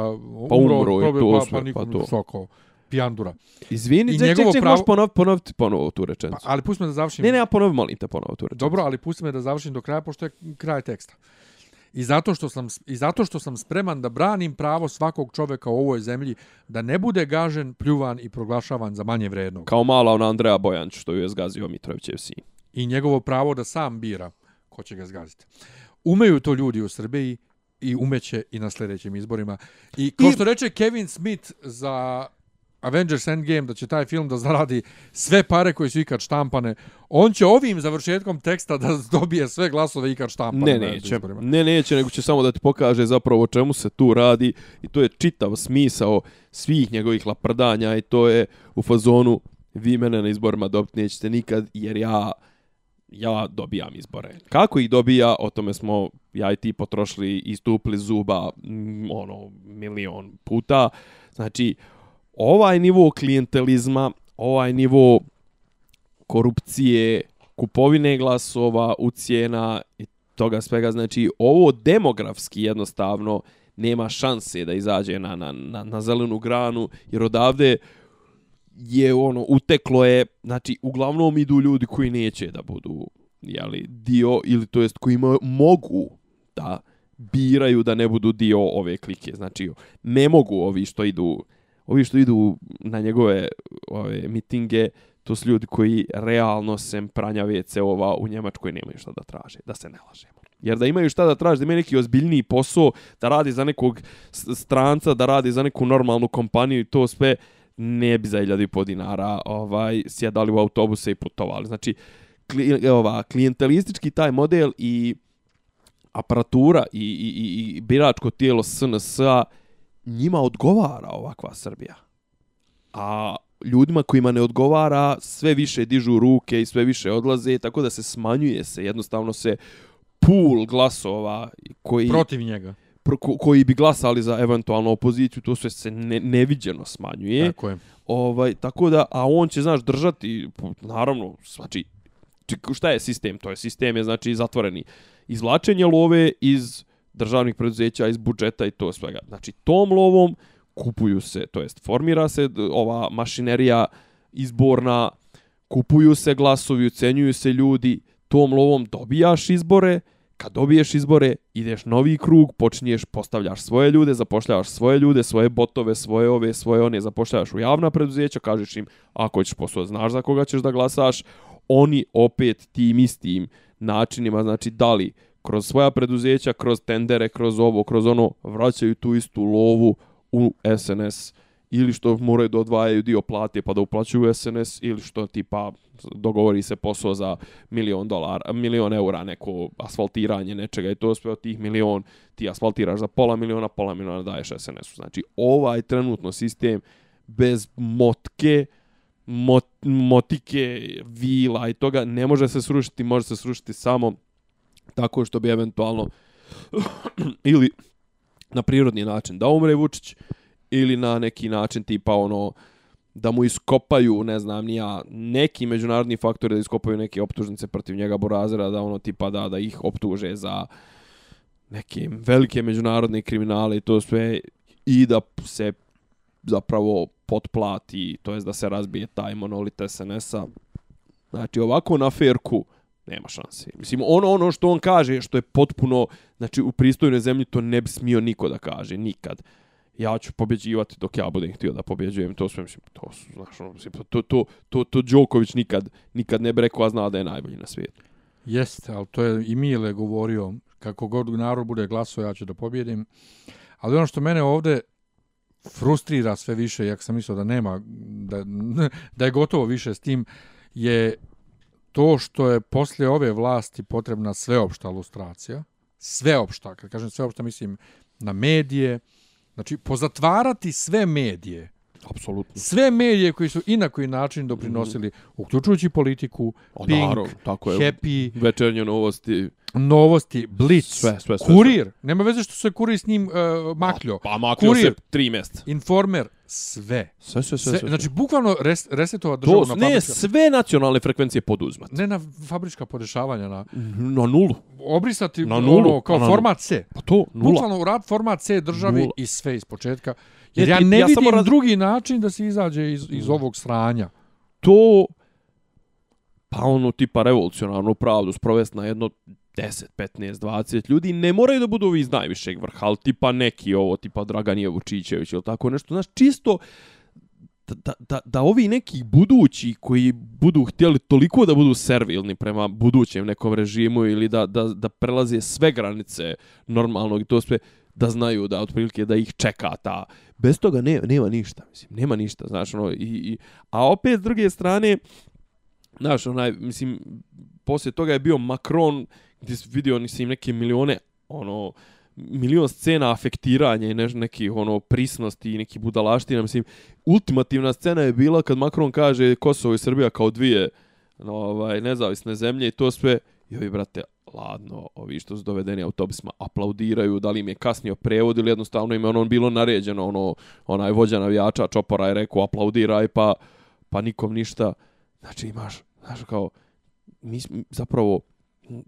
Pa umro, umro i probio, to pa, sve, pa, nikom pa to. šoko, pijandura. Izvini, I ček, ček, ček, pravo- možeš ponov, ponoviti ponovo tu Pa, rečenicu. ali pusti me da završim. Ne, ne, ja ponovi, molim te ponovo tu rečenicu. Dobro, ali pusti me da završim do kraja, pošto je kraj teksta. I zato, što sam, I zato što sam spreman da branim pravo svakog čoveka u ovoj zemlji da ne bude gažen, pljuvan i proglašavan za manje vrednog. Kao mala ona Andreja Bojanč što ju je zgazio Mitrovićev sin. I njegovo pravo da sam bira ko će ga zgaziti. Umeju to ljudi u Srbiji i umeće i na sljedećim izborima. I kao I- što reče Kevin Smith za Avengers Endgame da će taj film da zaradi sve pare koje su ikad štampane, on će ovim završetkom teksta da dobije sve glasove ikad štampane. Ne, neće. Ne, neće, nego će samo da ti pokaže zapravo o čemu se tu radi i to je čitav smisao svih njegovih laprdanja i to je u fazonu vi mene na izborima dobiti nećete nikad jer ja ja dobijam izbore. Kako ih dobija, o tome smo ja i ti potrošili i stupili zuba ono milion puta. Znači, ovaj nivo klijentelizma, ovaj nivo korupcije, kupovine glasova, ucijena i toga svega. Znači, ovo demografski jednostavno nema šanse da izađe na, na, na, na zelenu granu, jer odavde je ono uteklo je znači uglavnom idu ljudi koji neće da budu jeli, dio ili to jest koji mogu da biraju da ne budu dio ove klike znači ne mogu ovi što idu ovi što idu na njegove ove mitinge to su ljudi koji realno sem pranja WC-ova u Njemačkoj nemaju šta da traže da se ne lažemo Jer da imaju šta da traže, da imaju neki ozbiljniji posao, da radi za nekog stranca, da radi za neku normalnu kompaniju i to sve, ne bi za 1000 dinara ovaj, sjedali u autobuse i putovali. Znači, kli, ova, klijentelistički taj model i aparatura i, i, i, i biračko tijelo SNS-a njima odgovara ovakva Srbija. A ljudima kojima ne odgovara sve više dižu ruke i sve više odlaze, tako da se smanjuje se, jednostavno se pool glasova koji Protiv njega. pro, ko, koji bi glasali za eventualnu opoziciju, to sve se ne, neviđeno smanjuje. Tako je. Ovaj, tako da, a on će, znaš, držati, naravno, znači, či- šta je sistem? To je sistem je, znači, zatvoreni. Izvlačenje love iz državnih preduzeća, iz budžeta i to svega. Znači, tom lovom kupuju se, to jest formira se ova mašinerija izborna, kupuju se glasovi, ucenjuju se ljudi, tom lovom dobijaš izbore, kad dobiješ izbore, ideš novi krug, počinješ, postavljaš svoje ljude, zapošljavaš svoje ljude, svoje botove, svoje ove, svoje one, zapošljavaš u javna preduzeća, kažeš im, ako ćeš posao, znaš za koga ćeš da glasaš, oni opet tim istim načinima, znači da li kroz svoja preduzeća, kroz tendere, kroz ovo, kroz ono, vraćaju tu istu lovu u SNS ili što moraju da odvajaju dio plate pa da uplaćuju SNS ili što tipa dogovori se posao za milion dolara, milion eura neko asfaltiranje nečega i to sve od tih milion ti asfaltiraš za pola miliona, pola miliona daješ SNS-u. Znači ovaj trenutno sistem bez motke, mot, motike, vila i toga ne može se srušiti, može se srušiti samo tako što bi eventualno ili na prirodni način da umre Vučić ili na neki način tipa ono da mu iskopaju, ne znam, nija, neki međunarodni faktori da iskopaju neke optužnice protiv njega Borazera, da ono tipa da, da ih optuže za neke velike međunarodne kriminale i to sve i da se zapravo potplati, to jest da se razbije taj monolit SNS-a Znači, ovako na ferku nema šanse. Mislim, ono, ono što on kaže, što je potpuno, znači, u pristojnoj zemlji to ne bi smio niko da kaže, nikad. Ja ću pobjeđivati dok ja budem htio da pobjeđujem, to sve, mislim, to su, znaš, ono, mislim, to, to, to, to Đoković nikad, nikad ne bi rekao, a zna da je najbolji na svijetu. Jeste, ali to je i Mile govorio, kako god narod bude glasao, ja ću da pobjedim. Ali ono što mene ovde frustrira sve više, jak sam mislio da nema, da, da je gotovo više s tim, je to što je poslije ove vlasti potrebna sveopšta lustracija, sveopšta, kad kažem sveopšta, mislim na medije, znači pozatvarati sve medije, Apsolutno. Sve medije koji su i na koji način doprinosili, mm. uključujući politiku, o, Pink, naravno, tako je. Happy, večernje novosti, novosti, Blitz, sve, sve, sve, Kurir, sve. nema veze što se Kurir s njim uh, makljo. Pa, pa makljo Kurir, se tri mjeseca. Informer, sve. Sve, sve, sve. sve, Znači, bukvalno res, resetova državna fabrička. Ne, sve nacionalne frekvencije poduzmat. Ne na fabrička podešavanja, na... Na nulu. Obrisati na nulu. Ono, kao na format C. Pa to, nula. Bukvalno u rad format C državi nula. i sve iz početka. Jer ja ne ja vidim raz... drugi način da se izađe iz, iz ovog sranja. To, pa ono tipa revolucionarnu pravdu sprovesti na jedno 10, 15, 20 ljudi, ne moraju da budu ovi iz najvišeg vrha, ali tipa neki ovo, tipa Draganije Vučićević ili tako nešto. Znaš, čisto da, da, da ovi neki budući koji budu htjeli toliko da budu servilni prema budućem nekom režimu ili da, da, da prelaze sve granice normalnog i to sve, da znaju da otprilike da ih čeka ta bez toga ne, nema ništa mislim nema ništa znaš ono i, i a opet s druge strane znaš onaj mislim poslije toga je bio Macron gdje se vidio mislim neke milione ono milion scena afektiranja i neš, neki ono prisnosti i neki budalaština mislim ultimativna scena je bila kad Macron kaže Kosovo i Srbija kao dvije no, ovaj nezavisne zemlje i to sve joj brate ladno, ovi što su dovedeni autobusima aplaudiraju, da li im je kasnio prevod ili jednostavno im je ono bilo naređeno, ono, onaj vođa navijača Čopora je rekao aplaudiraj pa, pa nikom ništa. Znači imaš, znaš kao, mi, zapravo,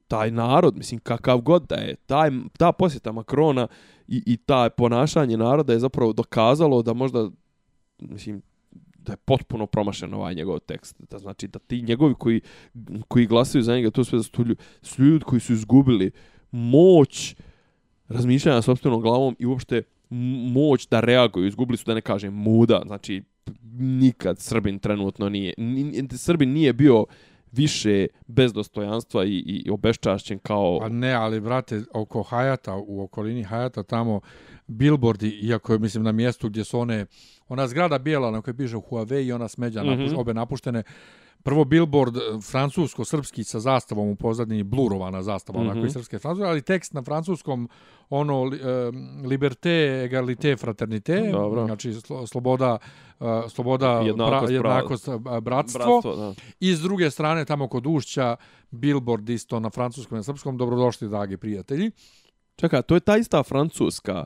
taj narod, mislim, kakav god da je, taj, ta posjeta Makrona i, i taj ponašanje naroda je zapravo dokazalo da možda, mislim, da je potpuno promašen ovaj njegov tekst. Da znači da ti njegovi koji, koji glasaju za njega, to sve da su, su ljudi koji su izgubili moć razmišljanja sobstvenom glavom i uopšte moć da reaguju. Izgubili su, da ne kažem, muda. Znači, nikad Srbin trenutno nije... Srbin nije bio više bez dostojanstva i, i obeščašćen kao... Pa ne, ali brate, oko Hajata, u okolini Hajata, tamo billboardi, iako je, mislim, na mjestu gdje su one ona zgrada bijela na kojoj piše Huawei i ona smeđa mm -hmm. napuš, obe napuštene. Prvo billboard eh, francusko-srpski sa zastavom u pozadini, blurovana zastava, mm -hmm. onako i srpske francuske, ali tekst na francuskom, ono, li, e, liberté, egalité, fraternité, Dobro. znači sloboda, uh, sloboda jednakost, pra, jednakost bratstvo. bratstvo da. I s druge strane, tamo kod Ušća, billboard isto na francuskom i na srpskom, dobrodošli, dragi prijatelji. Čekaj, to je ta ista francuska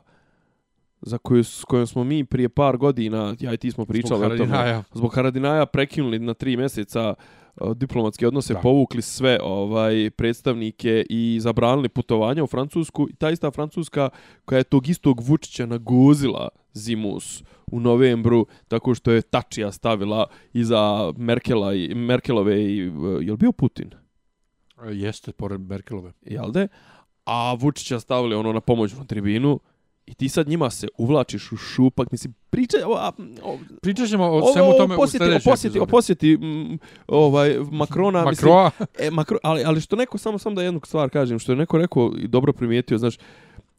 za koju, s kojom smo mi prije par godina, ja i ti smo pričali zbog o tome, zbog Haradinaja prekinuli na tri mjeseca diplomatske odnose, da. povukli sve ovaj predstavnike i zabranili putovanja u Francusku. I ta ista Francuska koja je tog istog Vučića naguzila zimus u novembru, tako što je Tačija stavila iza Merkela i Merkelove i je li bio Putin? Jeste, pored Merkelove. Jel de? A Vučića stavili ono na pomoćnu tribinu I ti sad njima se uvlačiš u šupak, mislim, pričaj, o, o, pričat ćemo o svemu tome posjeti, u sljedećem posjeti, posjeti, m, ovaj, Makrona, Makroa. mislim, e, Makro, ali, ali što neko, samo sam da jednu stvar kažem, što je neko rekao i dobro primijetio, znaš,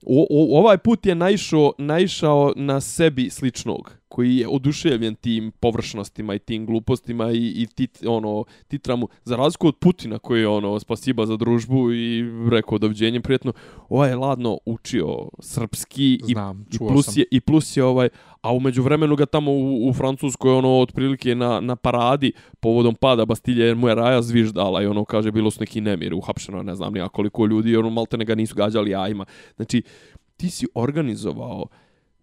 o, o, ovaj put je naišao, naišao na sebi sličnog koji je oduševljen tim površnostima i tim glupostima i, i tit, ono, titramu, za razliku od Putina koji je ono, spasiba za družbu i rekao doviđenjem prijetno, ovaj je ladno učio srpski Znam, i, i, plus sam. je, i plus je ovaj, a umeđu vremenu ga tamo u, u Francuskoj ono otprilike na, na paradi povodom pada Bastilje jer mu je raja zviždala i ono kaže bilo su neki nemir uhapšeno ne znam nija koliko ljudi ono malte ne ga nisu gađali jajima znači ti si organizovao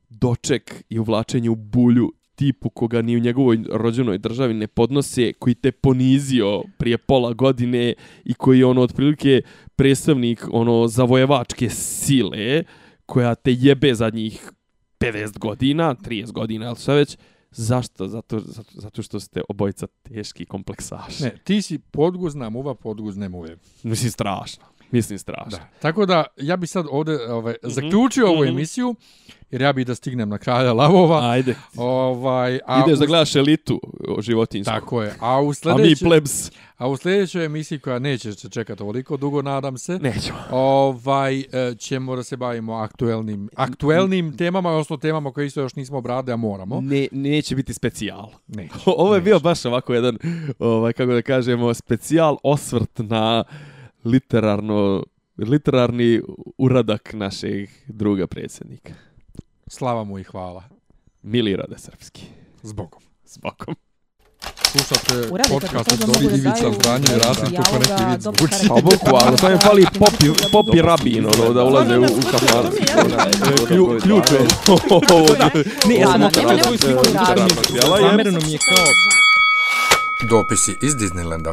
doček i uvlačenje u bulju tipu koga ni u njegovoj rođenoj državi ne podnose, koji te ponizio prije pola godine i koji je ono otprilike predstavnik ono zavojevačke sile koja te jebe za njih 50 godina, 30 godina, ali sve već, Zašto? Zato, zato, zato što ste obojica teški kompleksaši. Ne, ti si podguzna muva, podguzne muve. Mislim, strašno. Mislim, strašno. Da. Tako da, ja bi sad ovdje ovaj, mm -hmm. zaključio ovu Mhm. emisiju, jer ja bih da stignem na kralja lavova. Ajde. Ovaj, a Ideš u- da gledaš elitu životinsku. Tako je. A u A mi sljedećoj, plebs. a u sljedećoj emisiji koja neće se čekati ovoliko dugo, nadam se, Nećemo. ovaj e, ćemo da se bavimo aktuelnim aktuelnim temama, odnosno temama koje isto još nismo obradili, a moramo. Ne, neće biti specijal. Neće. Ovo je neće. bio baš ovako jedan, ovaj, kako da kažemo, specijal osvrt na literarno, literarni uradak našeg druga predsjednika. Slava mu i hvala. Milirade Srpski. Zbogom. S bokom. Slušate podcast od da Ivica Zdanje i Rasim dijaloga, kako neki vid dobro zvuči. karakter. Pa boku, ali sam je fali popi, popi rabin, ono, da ulaze u, u kafan. Klju- Ključ je. Ne, ja sam je- Zamereno mi je kao Dopisi iz Disneylanda.